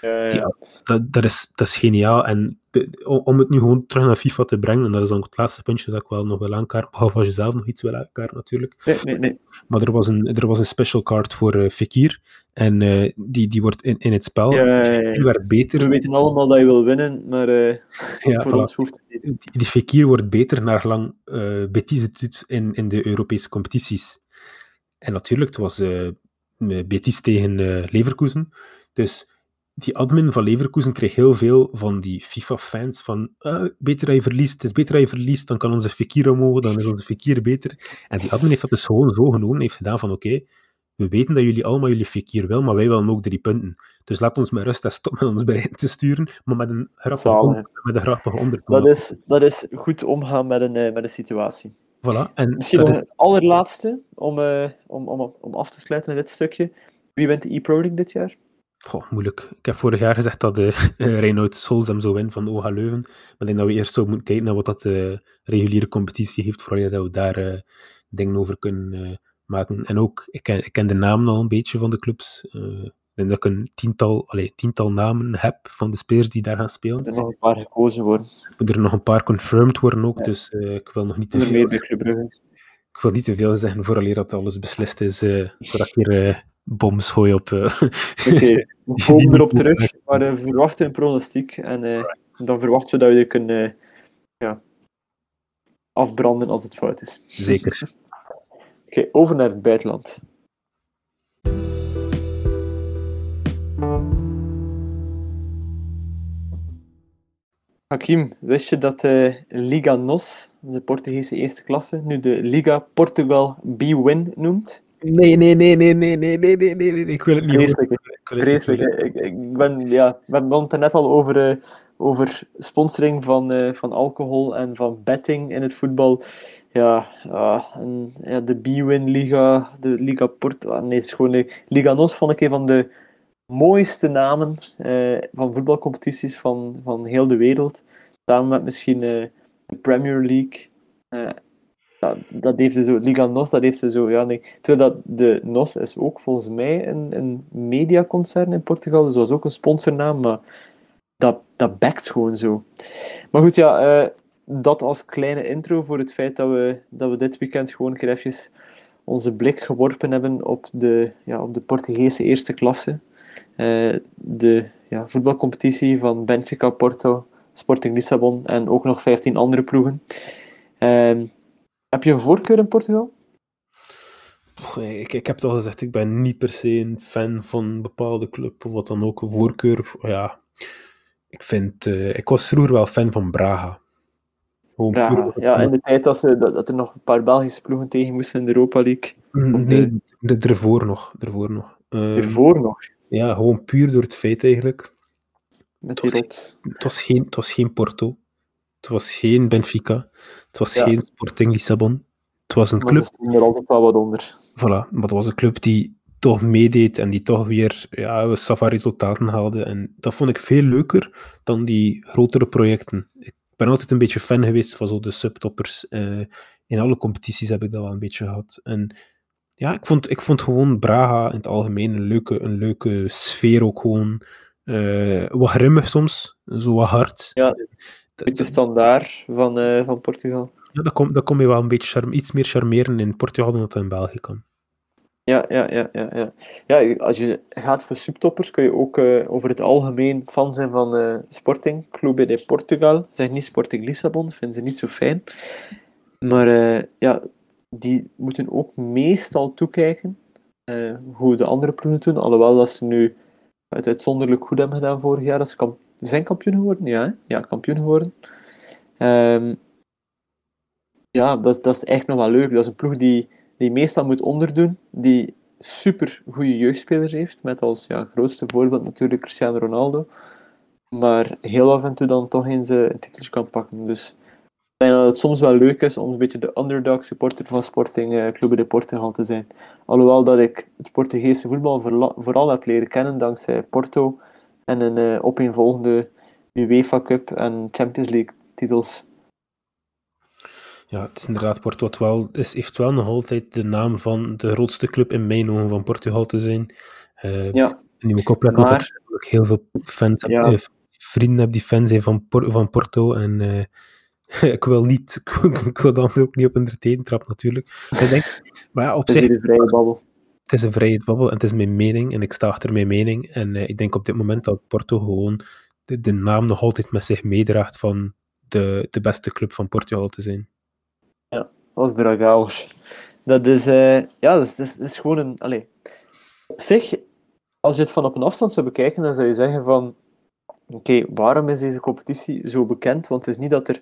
Speaker 1: Ja,
Speaker 2: dat, dat, is, dat is geniaal. En de, om het nu gewoon terug naar FIFA te brengen, en dat is dan het laatste puntje dat ik wel nog wil aankaart, behalve als je zelf nog iets wil aankaart natuurlijk.
Speaker 1: Nee, nee, nee.
Speaker 2: Maar er was een, er was een special card voor uh, Fekir, en uh, die, die wordt in, in het spel
Speaker 1: ja, ja.
Speaker 2: Die werd beter.
Speaker 1: We weten allemaal dat je wil winnen, maar uh,
Speaker 2: ja,
Speaker 1: voor
Speaker 2: voilà.
Speaker 1: ons hoeft het niet.
Speaker 2: Die, die Fekir wordt beter naar lang Betis het doet in, in de Europese competities. En natuurlijk, het was Betis tegen Leverkusen, dus die admin van Leverkusen kreeg heel veel van die FIFA-fans van uh, beter dat je verliest, het is beter dat je verliest, dan kan onze Fekir omhoog, dan is onze Fekir beter. En die admin heeft dat dus gewoon zo genomen, heeft gedaan van oké, okay, we weten dat jullie allemaal jullie Fekir wel, maar wij willen ook drie punten. Dus laat ons met rust en stop met ons *laughs* bereid te sturen, maar met een grappige, met een grappige ondertoon.
Speaker 1: Dat is, dat is goed omgaan met een, uh, met een situatie.
Speaker 2: Voilà. En
Speaker 1: Misschien nog een allerlaatste, om, uh, om, om, om af te sluiten met dit stukje. Wie wint de e-Pro League dit jaar?
Speaker 2: Goh, moeilijk. Ik heb vorig jaar gezegd dat de uh, *laughs* Reinoud Sols hem zou winnen van OHA Leuven. Maar ik denk dat we eerst zo moeten kijken naar wat dat uh, reguliere competitie heeft, vooral dat we daar uh, dingen over kunnen maken. En ook, ik ken, ik ken de namen al een beetje van de clubs. ik denk dat ik een tiental, allez, tiental namen heb van de spelers die daar gaan spelen.
Speaker 1: Er nog een paar gekozen worden.
Speaker 2: Er nog een paar confirmed worden ook, ja. dus ik wil nog niet te veel. Ik wil niet te veel zeggen vooraleer dat alles beslist is, voordat ik hier boms gooi op. Uh,
Speaker 1: Oké, okay, we *laughs* komen erop terug, maar uh, we verwachten een pronostiek en uh, dan verwachten we dat we er kunnen ja, afbranden als het fout is.
Speaker 2: Zeker.
Speaker 1: Oké, okay, over naar het buitenland. Hakim, wist je dat de Liga NOS, de Portugese eerste klasse, nu de Liga Portugal B-Win noemt?
Speaker 2: Nee, nee, nee, nee, nee, nee, nee, nee, nee, nee, ik wil het niet
Speaker 1: Vreselijk. Vreselijk. Ik, ik ben, ja, we hadden het er net al over, uh, over sponsoring van, uh, van alcohol en van betting in het voetbal. Ja, uh, en, ja de B-Win Liga, de Liga Porto. Ah, nee, het is gewoon de Liga NOS vond ik een van de mooiste namen van voetbalcompetities van, van heel de wereld. Samen met misschien de Premier League ja, dat heeft zo, Liga NOS, dat heeft zo, ja, nee. Terwijl dat de NOS is ook volgens mij een, een mediaconcern in Portugal, dus dat was ook een sponsornaam, maar dat, dat backt gewoon zo. Maar goed, ja, uh, dat als kleine intro voor het feit dat we, dat we dit weekend gewoon een even onze blik geworpen hebben op de, ja, op de Portugese eerste klasse. Uh, de ja, voetbalcompetitie van Benfica, Porto, Sporting Lissabon en ook nog 15 andere ploegen. Uh, heb je een voorkeur in Portugal?
Speaker 2: Ik, ik heb het al gezegd, ik ben niet per se een fan van een bepaalde club of wat dan ook. Een voorkeur, ja. ik vind... Uh, ik was vroeger wel fan van Braga.
Speaker 1: Braga, ja, in de tijd dat, ze, dat, dat, er nog een paar Belgische ploegen tegen moesten in de Europa League.
Speaker 2: Mm, nee, de, ervoor nog. Ervoor nog.
Speaker 1: Um, ervoor nog?
Speaker 2: Ja, gewoon puur door het feit eigenlijk.
Speaker 1: Het,
Speaker 2: was, het, was geen, het was geen Porto. Het was geen Benfica. Het was geen Sporting Lissabon. Het was een club...
Speaker 1: Maar er altijd wel wat onder.
Speaker 2: Voilà, maar het was een club die toch meedeed en die toch weer ja, Safa resultaten haalde. En dat vond ik veel leuker dan die grotere projecten. Ik ben altijd een beetje fan geweest van zo de subtoppers. Uh, in alle competities heb ik dat wel een beetje gehad. En ja, ik vond, ik vond gewoon Braga in het algemeen een leuke, een leuke sfeer ook gewoon. Uh, wat grimmig soms, zo wat hard.
Speaker 1: Ja, de standaard van, uh, van Portugal.
Speaker 2: Ja, dat kom, dat kom je wel een beetje iets meer charmeren in Portugal dan dat in België kan.
Speaker 1: Ja, ja, ja, ja, ja. ja, als je gaat voor subtoppers kun je ook uh, over het algemeen fan zijn van uh, Sporting, Clube de Portugal. Zeg niet Sporting Lissabon, vinden ze niet zo fijn. Maar uh, ja, die moeten ook meestal toekijken hoe de andere ploegen doen. Alhoewel dat ze nu het uitzonderlijk goed hebben gedaan vorig jaar. Dat ze zijn kampioen geworden, ja, ja kampioen geworden. Um, ja, dat, dat is eigenlijk nog wel leuk. Dat is een ploeg die, die meestal moet onderdoen, die super goede jeugdspelers heeft, met als ja, grootste voorbeeld natuurlijk Cristiano Ronaldo, maar heel af en toe dan toch eens uh, een titeltje kan pakken. Dus ik denk dat het soms wel leuk is om een beetje de underdog supporter van Sporting uh, Clube de Portugal te zijn. Alhoewel dat ik het Portugese voetbal vooral heb leren kennen dankzij Porto en een uh, opeenvolgende UEFA Cup en Champions League titels.
Speaker 2: Ja, het is inderdaad, Porto wel, is, heeft wel nog altijd de naam van de grootste club in mijn ogen van Portugal te zijn. Uh,
Speaker 1: ja.
Speaker 2: Ik opletten maar... dat ik heel veel fans heb, eh, vrienden heb die fan zijn van, van Porto. En uh, *laughs* ik wil niet, *laughs* ik wil dan ook niet op een tenen trap natuurlijk. ik denk, maar ja, op
Speaker 1: is een vrije babbel.
Speaker 2: Het is een vrije babbel en het is mijn mening en ik sta achter mijn mening. En ik denk op dit moment dat Porto gewoon de, de naam nog altijd met zich meedraagt van de, de beste club van Portugal te zijn.
Speaker 1: Ja, als Dragaos. Dat is, uh, ja, dat is, is, gewoon een. Allez. Op zich, als je het van op een afstand zou bekijken, dan zou je zeggen van. Oké, waarom is deze competitie zo bekend? Want het is niet dat er,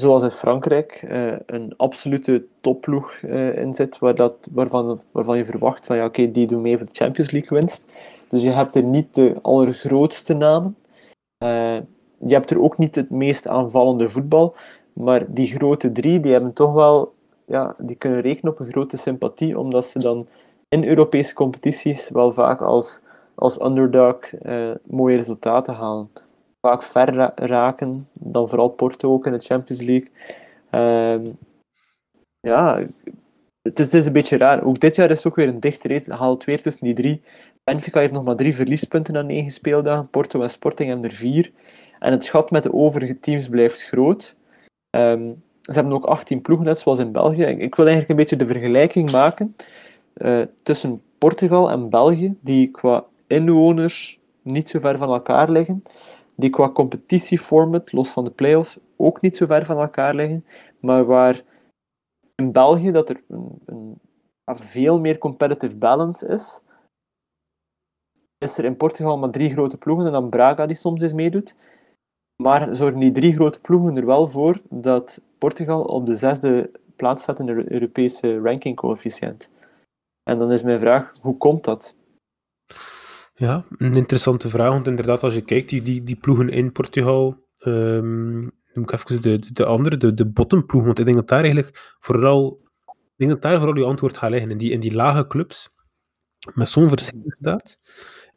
Speaker 1: zoals in Frankrijk, uh, een absolute topploeg uh, in zit, waar dat, waarvan, waarvan je verwacht van ja, oké, die doen mee voor de Champions League winst. Dus je hebt er niet de allergrootste namen. je hebt er ook niet het meest aanvallende voetbal. Maar die grote drie, die hebben toch wel, ja, die kunnen rekenen op een grote sympathie, omdat ze dan in Europese competities wel vaak als, als underdog eh, mooie resultaten halen. Vaak ver raken, dan vooral Porto ook in de Champions League. Uh, ja, het is, is een beetje raar. Ook dit jaar is het ook weer een dichte race. Haalt weer tussen die drie. Benfica heeft nog maar drie verliespunten na negen speeldagen. Porto en Sporting hebben er vier. En het gat met de overige teams blijft groot. Um, ze hebben ook 18 ploegen, net zoals in België. Ik wil eigenlijk een beetje de vergelijking maken uh, tussen Portugal en België, die qua inwoners niet zo ver van elkaar liggen, die qua competitieformat, los van de play-offs, ook niet zo ver van elkaar liggen, maar waar in België dat er een, een, veel meer competitive balance is, is er in Portugal maar drie grote ploegen en dan Braga die soms eens meedoet. Maar zorgen die drie grote ploegen er wel voor dat Portugal op de zesde plaats staat in de Europese rankingcoëfficiënt. En dan is mijn vraag, hoe komt dat?
Speaker 2: Ja, een interessante vraag, want inderdaad, als je kijkt, die, die, die ploegen in Portugal, um, noem ik even de, de, de andere, de, de bottomploeg, want ik denk dat daar eigenlijk vooral, ik denk dat daar vooral je antwoord gaat liggen, in die, in die lage clubs, met zo'n verschil inderdaad.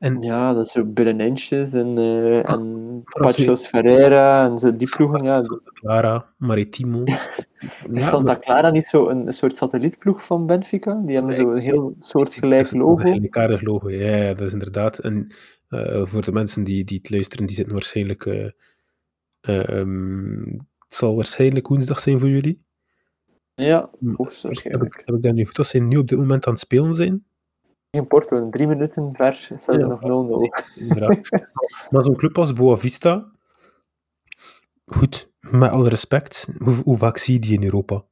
Speaker 1: En, ja, dat is zo Binnen Inches en, uh, en Pachos Ferreira en zo die ploegen. Ja.
Speaker 2: Santa Clara, Maritimo. *laughs*
Speaker 1: is Santa Clara niet zo een, een, soort satellietploeg van Benfica? Die hebben zo een heel soortgelijk logo. Een
Speaker 2: gelijkaardig logo, ja, dat is inderdaad. En uh, voor de mensen die, die het luisteren, die zitten waarschijnlijk... Uh, um, het zal waarschijnlijk woensdag zijn voor jullie.
Speaker 1: Ja, hoogstwaarschijnlijk.
Speaker 2: Heb ik, heb ik dat nu goed? Dat ze nu op dit moment aan het spelen zijn?
Speaker 1: In Porto, drie minuten ver staat er nog 0-0.
Speaker 2: maar zo'n club als Boavista, goed, met alle respect, hoe, hoe, vaak zie je die in Europa?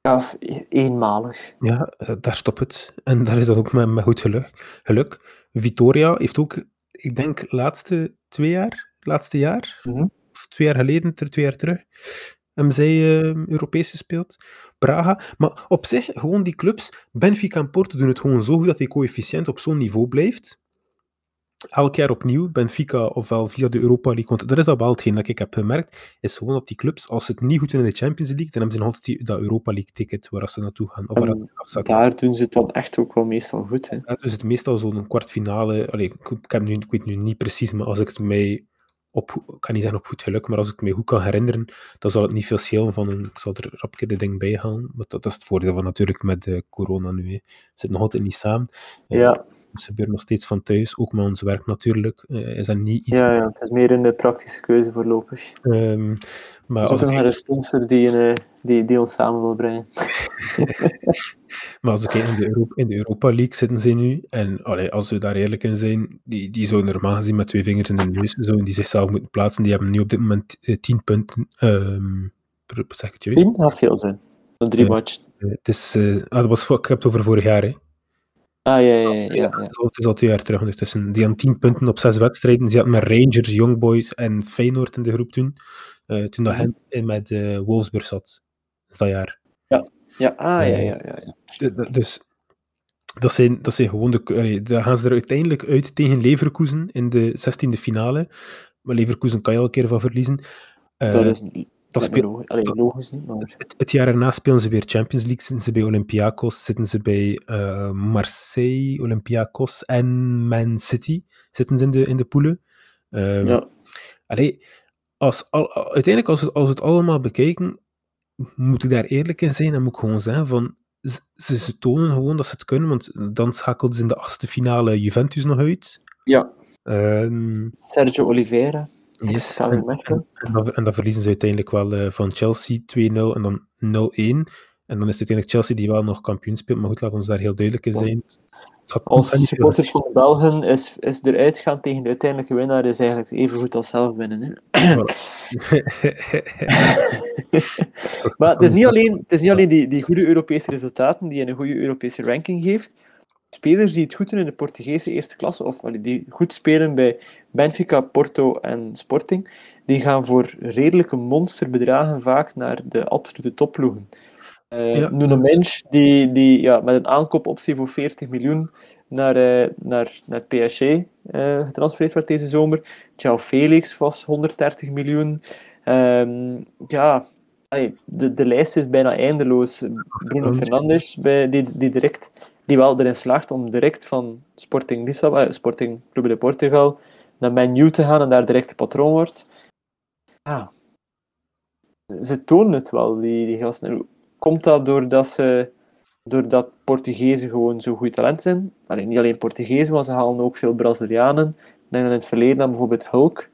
Speaker 1: Ja, eenmalig.
Speaker 2: Ja, daar stopt het. En daar is dat ook met, met goed geluk. geluk. Vitoria heeft ook, ik denk, de laatste twee jaar, laatste jaar.
Speaker 1: Mhm.
Speaker 2: Of twee jaar geleden, twee jaar terug. Hebben zij eh, Europees gespeeld. Braga. Maar op zich, gewoon die clubs, Benfica en Porto doen het gewoon zo goed dat die coëfficiënt op zo'n niveau blijft. Elk jaar opnieuw, Benfica ofwel via de Europa League, want dat is dat wel hetgeen dat ik heb gemerkt, is gewoon dat die clubs, als ze het niet goed doen in de Champions League, dan hebben ze altijd die, dat Europa League ticket waar ze naartoe gaan. Of waar.
Speaker 1: Daar doen ze het dan echt ook wel meestal goed. Hè.
Speaker 2: Ja, dus het meestal zo'n kwartfinale. Allee, ik, ik, heb nu, ik weet nu niet precies, maar als ik het mij op, ik kan niet zeggen op goed geluk, maar als ik het mij goed kan herinneren, dan zal het niet veel schelen van een, ik zal er rap een keer de ding bij halen. Maar dat, is het voordeel van natuurlijk met de corona nu. Hè. We zitten nog altijd niet samen. Eh,
Speaker 1: Ja,
Speaker 2: Het gebeurt nog steeds van thuis, ook met ons werk natuurlijk. eh, is dat niet iets.
Speaker 1: ja, ja, het is meer een eh, praktische keuze voorlopig.
Speaker 2: Ehm, maar
Speaker 1: We
Speaker 2: als
Speaker 1: naar een sponsor die, een, eh, die, die ons samen wil brengen. *laughs*
Speaker 2: Maar als ik in de, Europa, in de Europa League zitten ze nu, en allee, als we daar eerlijk in zijn, die, die zouden normaal gezien met twee vingers in de neus, zouden die zichzelf moeten plaatsen, die hebben nu op dit moment eh, 10 punten. ehm, per- zeg ik het juist?
Speaker 1: Tien had veel zin. Een drie.
Speaker 2: Eh, het is, eh, ah, dat was, ik heb het over vorig jaar. Hè.
Speaker 1: Ah, ja, ja, ja. ja,
Speaker 2: Het, is al, twee jaar terug ondertussen. Die hadden 10 punten op zes wedstrijden. Ze hadden met Rangers, Young Boys en Feyenoord in de groep toen. Eh, toen dat
Speaker 1: Mhm.
Speaker 2: Gent in met eh, Wolfsburg zat. Dat is dat jaar.
Speaker 1: Ja, ah, ja, ja, ja. ja.
Speaker 2: Dus dat zijn, dat zijn gewoon de. allee, dan gaan ze er uiteindelijk uit tegen Leverkusen in de 16e finale. Maar Leverkusen kan je al een keer van verliezen. Eh,
Speaker 1: Dat is
Speaker 2: dat speel-
Speaker 1: logisch. Niet, maar...
Speaker 2: het, het jaar erna spelen ze weer Champions League. Zitten ze bij Olympiakos, zitten ze bij eh, Marseille, Olympiakos en Man City. Zitten ze in de, in de poelen. Ehm,
Speaker 1: Ja,
Speaker 2: Allee, als, al, uiteindelijk, als we, als we het allemaal bekijken, moet ik daar eerlijk in zijn en moet ik gewoon zeggen van, ze, ze, ze tonen gewoon dat ze het kunnen, want dan schakelden ze in de achtste finale Juventus nog uit.
Speaker 1: ja.
Speaker 2: Ehm
Speaker 1: Sergio Oliveira.
Speaker 2: Yes. En, en, verliezen ze uiteindelijk wel eh, van Chelsea 2-0 en dan 0-1. En dan is het uiteindelijk Chelsea die wel nog kampioen speelt, maar goed, laat ons daar heel duidelijk in zijn. Het
Speaker 1: Als supporters van de Belgen is, is eruit gaan tegen de uiteindelijke winnaar is eigenlijk even goed als zelf winnen. Hè. *laughs* *laughs* Maar het is niet alleen, het is niet alleen die, die goede Europese resultaten die je een goede Europese ranking geeft. Spelers die het goed doen in de Portugese eerste klasse, of die goed spelen bij Benfica, Porto en Sporting, die gaan voor redelijke monsterbedragen vaak naar de absolute topploegen. Eh
Speaker 2: Ja,
Speaker 1: Nuno Mensch, die, die ja, met een aankoopoptie voor 40 miljoen naar, eh, naar, naar PSG eh, getransfereerd werd deze zomer. João Felix was 130 miljoen. Ehm, ja, allee, de, de lijst is bijna eindeloos. Bruno
Speaker 2: Fernandes.
Speaker 1: Bij, die, die, direct, die wel erin slaagt om direct van Sporting Lissabon, Sporting Clube de Portugal naar Man U te gaan en daar direct de patroon wordt. Ja, ze tonen het wel, die, die gasten. En Komt dat doordat ze doordat Portugezen gewoon zo goed talent zijn? Allee, niet alleen Portugezen, maar ze halen ook veel Brazilianen. Ik denk in het verleden dan bijvoorbeeld Hulk.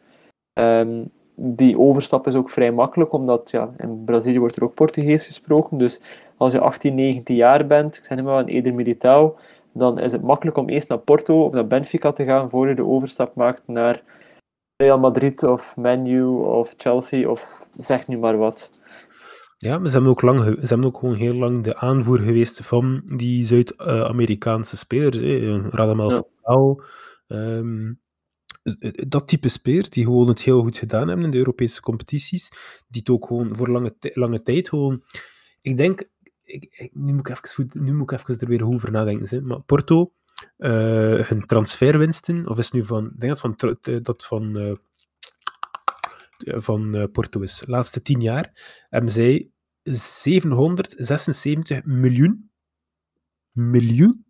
Speaker 1: Ehm, die overstap is ook vrij makkelijk, omdat ja, in Brazilië wordt er ook Portugees gesproken. Dus als je 18, 19 jaar bent, ik zeg maar een Eder Militao, dan is het makkelijk om eerst naar Porto of naar Benfica te gaan, voor je de overstap maakt naar Real Madrid of Man U of Chelsea of zeg nu maar wat.
Speaker 2: Ja, maar ze hebben ook, lang, ze hebben ook gewoon heel lang de aanvoer geweest van die Zuid-Amerikaanse spelers. Hè. Radamel
Speaker 1: Ja.
Speaker 2: Falcao. ehm, eh, eh, dat type spelers die gewoon het heel goed gedaan hebben in de Europese competities. Die het ook gewoon voor lange, lange tijd gewoon... Ik denk... Ik, ik- nu, moet ik even, goed- nu moet ik even er weer over nadenken. Hè. Maar Porto, eh, hun transferwinsten, of is het nu van... Ik denk dat van, eh, dat van, eh, van Porto is. De laatste tien jaar hebben zij 776 miljoen, miljoen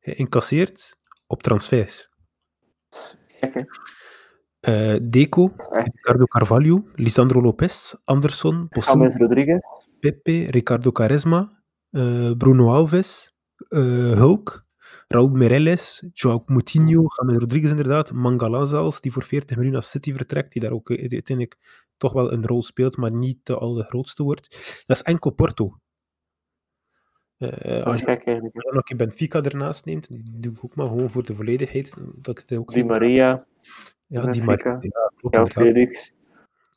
Speaker 2: geïncasseerd op transfers. Deco, Ricardo Carvalho, Lisandro Lopez, Anderson,
Speaker 1: James Rodriguez.
Speaker 2: Pepe, Ricardo Quaresma, eh, Bruno Alves, eh, Hulk, Raúl Meireles, Joao Moutinho, James Rodriguez inderdaad, Mangala zelfs, die voor 40 miljoen naar City vertrekt, die daar ook uiteindelijk toch wel een rol speelt, maar niet de allergrootste wordt. Dat is enkel Porto.
Speaker 1: Dat
Speaker 2: als je dan je Benfica ernaast neemt, die doe ik ook maar gewoon voor de volledigheid, dat het ook
Speaker 1: Di Maria,
Speaker 2: ja, die
Speaker 1: Benfica.
Speaker 2: ja, klopt,
Speaker 1: João
Speaker 2: inderdaad.
Speaker 1: Felix,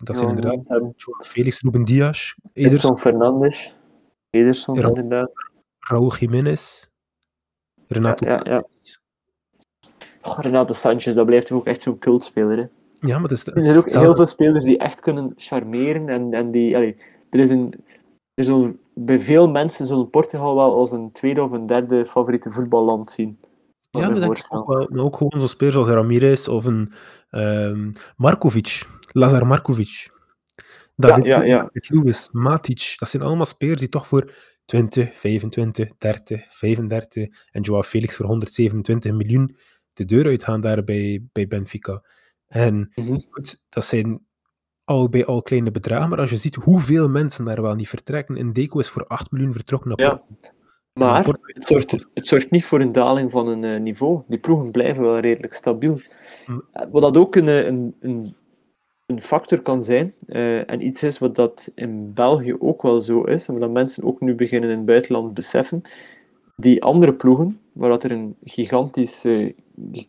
Speaker 2: dat zijn inderdaad Felix, Ruben Dias, Eders,
Speaker 1: Edson Fernandes, Ederson inderdaad.
Speaker 2: Raúl Jiménez, Renato
Speaker 1: Ja, ja, ja. Oh, Renato Sanchez, dat blijft ook echt zo'n cultspeler. Hè.
Speaker 2: Ja, maar is...
Speaker 1: Er zijn ook heel veel spelers die echt kunnen charmeren en, en die... Allee, er is een... Er zullen, bij veel mensen zullen Portugal wel als een tweede of een derde favoriete voetballand zien.
Speaker 2: Ja, dat denk ik ook wel. Maar ook gewoon zo'n spelers als Ramirez of een um, Markovic, Lazar Markovic.
Speaker 1: David ja, ja, ja.
Speaker 2: Lewis, Matic, dat zijn allemaal spelers die toch voor 20, 25, 30, 35 en Joao Felix voor 127 miljoen de deur uitgaan daar bij, bij Benfica. En mm -hmm. goed, dat zijn al bij al kleine bedragen, maar als je ziet hoeveel mensen daar wel niet vertrekken, en Deco is voor 8 miljoen vertrokken naar
Speaker 1: ja. Maar het zorgt, het zorgt niet voor een daling van een uh, niveau. Die ploegen blijven wel redelijk stabiel. Hm. Wat dat ook een, een, een, een factor kan zijn, uh, en iets is wat dat in België ook wel zo is, en wat mensen ook nu beginnen in het buitenland beseffen, die andere ploegen, waar dat er een gigantische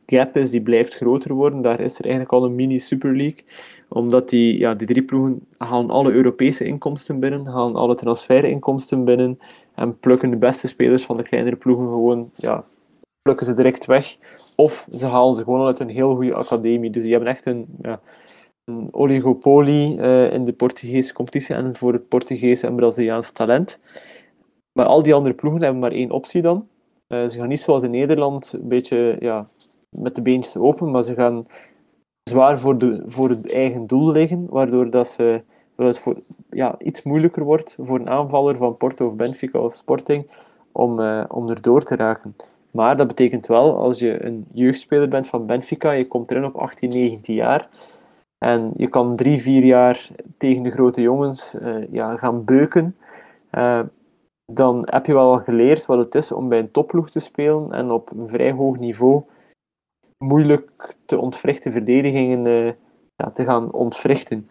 Speaker 1: gap is, die blijft groter worden, daar is er eigenlijk al een mini-Super League, omdat die, ja, die drie ploegen halen alle Europese inkomsten binnen, halen alle transferinkomsten binnen, en plukken de beste spelers van de kleinere ploegen gewoon, ja, plukken ze direct weg. Of ze halen ze gewoon uit een heel goede academie. Dus die hebben echt een, ja, een oligopolie uh, in de Portugese competitie en voor het Portugese en Braziliaans talent. Maar al die andere ploegen hebben maar één optie dan. Uh, ze gaan niet zoals in Nederland een beetje ja, met de beentjes open, maar ze gaan zwaar voor, de, voor het eigen doel liggen, waardoor dat ze dat het voor, ja, iets moeilijker wordt voor een aanvaller van Porto of Benfica of Sporting om, uh, om erdoor te raken. Maar dat betekent wel, als je een jeugdspeler bent van Benfica, je komt erin op 18, 19 jaar, en je kan drie, vier jaar tegen de grote jongens uh, ja, gaan beuken, uh, dan heb je wel al geleerd wat het is om bij een topploeg te spelen en op een vrij hoog niveau moeilijk te ontwrichten verdedigingen ja, te gaan ontwrichten.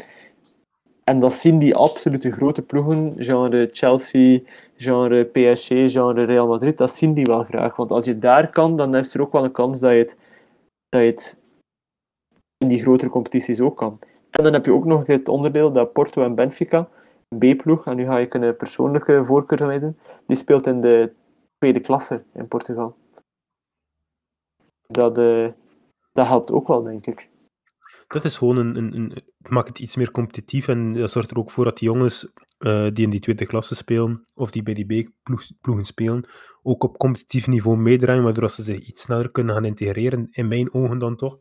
Speaker 1: En dat zien die absolute grote ploegen, genre Chelsea, genre PSG, genre Real Madrid, dat zien die wel graag. Want als je daar kan, dan is er ook wel een kans dat je het, dat je het in die grotere competities ook kan. En dan heb je ook nog het onderdeel dat Porto en Benfica, een B-ploeg, en nu ga ik een persoonlijke voorkeur van die speelt in de tweede klasse in Portugal. Dat, uh, dat helpt ook wel, denk ik
Speaker 2: dat is gewoon een, een, een, maakt het iets meer competitief en dat zorgt er ook voor dat die jongens uh, die in die tweede klasse spelen, of die bij die B-ploegen spelen, ook op competitief niveau meedraaien, waardoor ze zich iets sneller kunnen gaan integreren, in mijn ogen dan toch,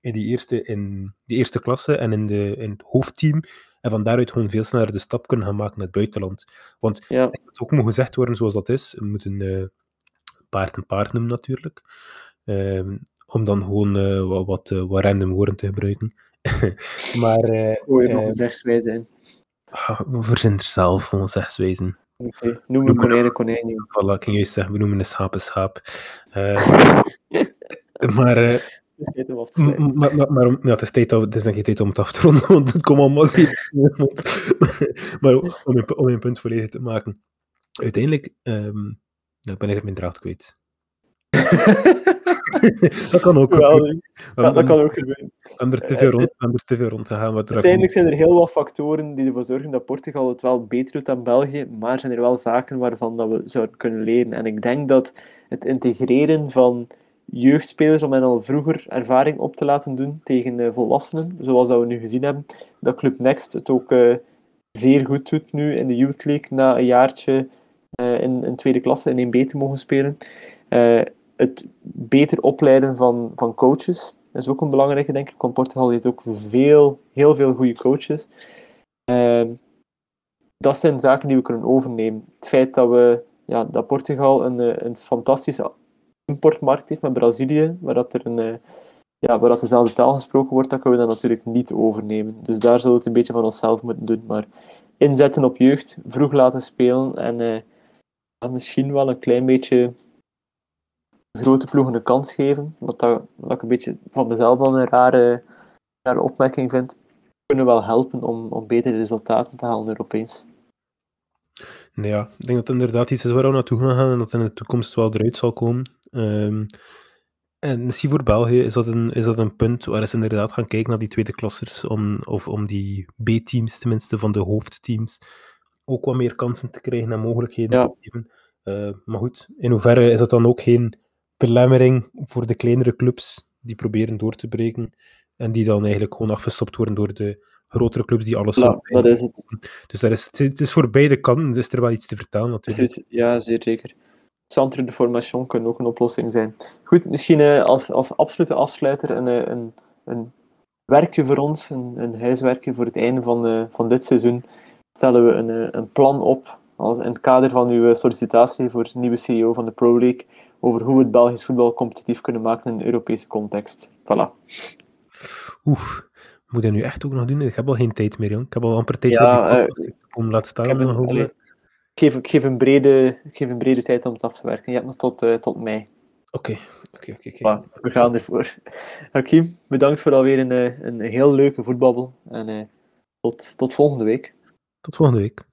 Speaker 2: in die eerste, in die eerste klasse en in, de, in het hoofdteam, en van daaruit gewoon veel sneller de stap kunnen gaan maken naar het buitenland. Want ja. het moet ook moet gezegd worden zoals dat is, we moeten uh, paard en paard noemen natuurlijk. Uh, om dan gewoon uh, wat, wat, uh, wat, random woorden te gebruiken. *laughs* maar... Uh,
Speaker 1: Gooi je nog een zegswijze in.
Speaker 2: Ah, we verzinnen er zelf gewoon zegswijzen.
Speaker 1: Oké, okay. noem een konijn konijn.
Speaker 2: Voilà, ik ging juist zeggen, we noemen een schaap een schaap. *laughs* maar... Maar, maar, maar, ja, het, is tijd, het is denk ik tijd om het af te ronden, *laughs* want het komt allemaal zeer Maar om een, om een punt volledig te maken. Uiteindelijk, um, nou, ik ben eigenlijk mijn draad kwijt. *laughs* dat kan ook.
Speaker 1: Wel, ja, dat kan ook gebeuren.
Speaker 2: En er te veel rond, er te veel rond te gaan. Wat
Speaker 1: Uiteindelijk zijn er heel wat factoren die ervoor zorgen dat Portugal het wel beter doet dan België, maar zijn er wel zaken waarvan dat we zouden kunnen leren. En ik denk dat het integreren van jeugdspelers om hen al vroeger ervaring op te laten doen tegen uh, volwassenen, zoals dat we nu gezien hebben, dat Club Next het ook uh, zeer goed doet nu in de Youth League, na een jaartje uh, in, in tweede klasse in 1B te mogen spelen het beter opleiden van, van coaches is ook een belangrijke, denk ik. Portugal heeft ook veel, heel veel goede coaches. Uh, dat zijn zaken die we kunnen overnemen. Het feit dat, we, ja, dat Portugal een, eh, een fantastische importmarkt heeft met Brazilië, waar, dat er een, eh, ja, waar dat dezelfde taal gesproken wordt, dat kunnen we dat natuurlijk niet overnemen. Dus daar zullen we het een beetje van onszelf moeten doen. Maar inzetten op jeugd, vroeg laten spelen en uh, misschien wel een klein beetje grote ploegen een kans geven, wat, dat, wat ik een beetje van mezelf wel een rare, rare opmerking vind, kunnen wel helpen om, om betere resultaten te halen Europees.
Speaker 2: ja, ik denk dat het inderdaad iets is waar we naartoe gaan gaan en dat in de toekomst wel eruit zal komen. Um, en misschien voor België is dat, een, is dat een punt waar ze inderdaad gaan kijken naar die tweede klassers, om, of om die B-teams, tenminste van de hoofdteams, ook wat meer kansen te krijgen en mogelijkheden te geven. Uh, maar goed, in hoeverre is dat dan ook geen belemmering voor de kleinere clubs die proberen door te breken. En die dan eigenlijk gewoon afgestopt worden door de grotere clubs die alles
Speaker 1: Ja, dat is het.
Speaker 2: Dus dat is, het is voor beide kanten is er wel iets te vertellen natuurlijk.
Speaker 1: Ja, zeer zeker. Centre de formation kan ook een oplossing zijn. Goed, misschien eh, als, als absolute afsluiter een, eh, een, een werkje voor ons, een, een huiswerkje voor het einde van, eh, van dit seizoen. Stellen we een, eh, een plan op, als, in het kader van uw sollicitatie voor nieuwe CEO van de Pro League, over hoe we het Belgisch voetbal competitief kunnen maken in een Europese context. Voilà.
Speaker 2: Oeh, moet dat nu echt ook nog doen? Ik heb al geen tijd meer, jong. Ik heb al amper tijd
Speaker 1: Ja, eh,
Speaker 2: podcast om laat staan.
Speaker 1: Ik, heb een,
Speaker 2: nog,
Speaker 1: allee, ik, geef, ik, geef een brede, ik geef een brede tijd om het af te werken. Je hebt nog tot, eh, tot mei.
Speaker 2: Oké, oké, oké.
Speaker 1: we gaan ervoor. *laughs* Hakim, bedankt voor alweer een, eh, een heel leuke voetbabbel. En tot, tot volgende week.
Speaker 2: Tot volgende week.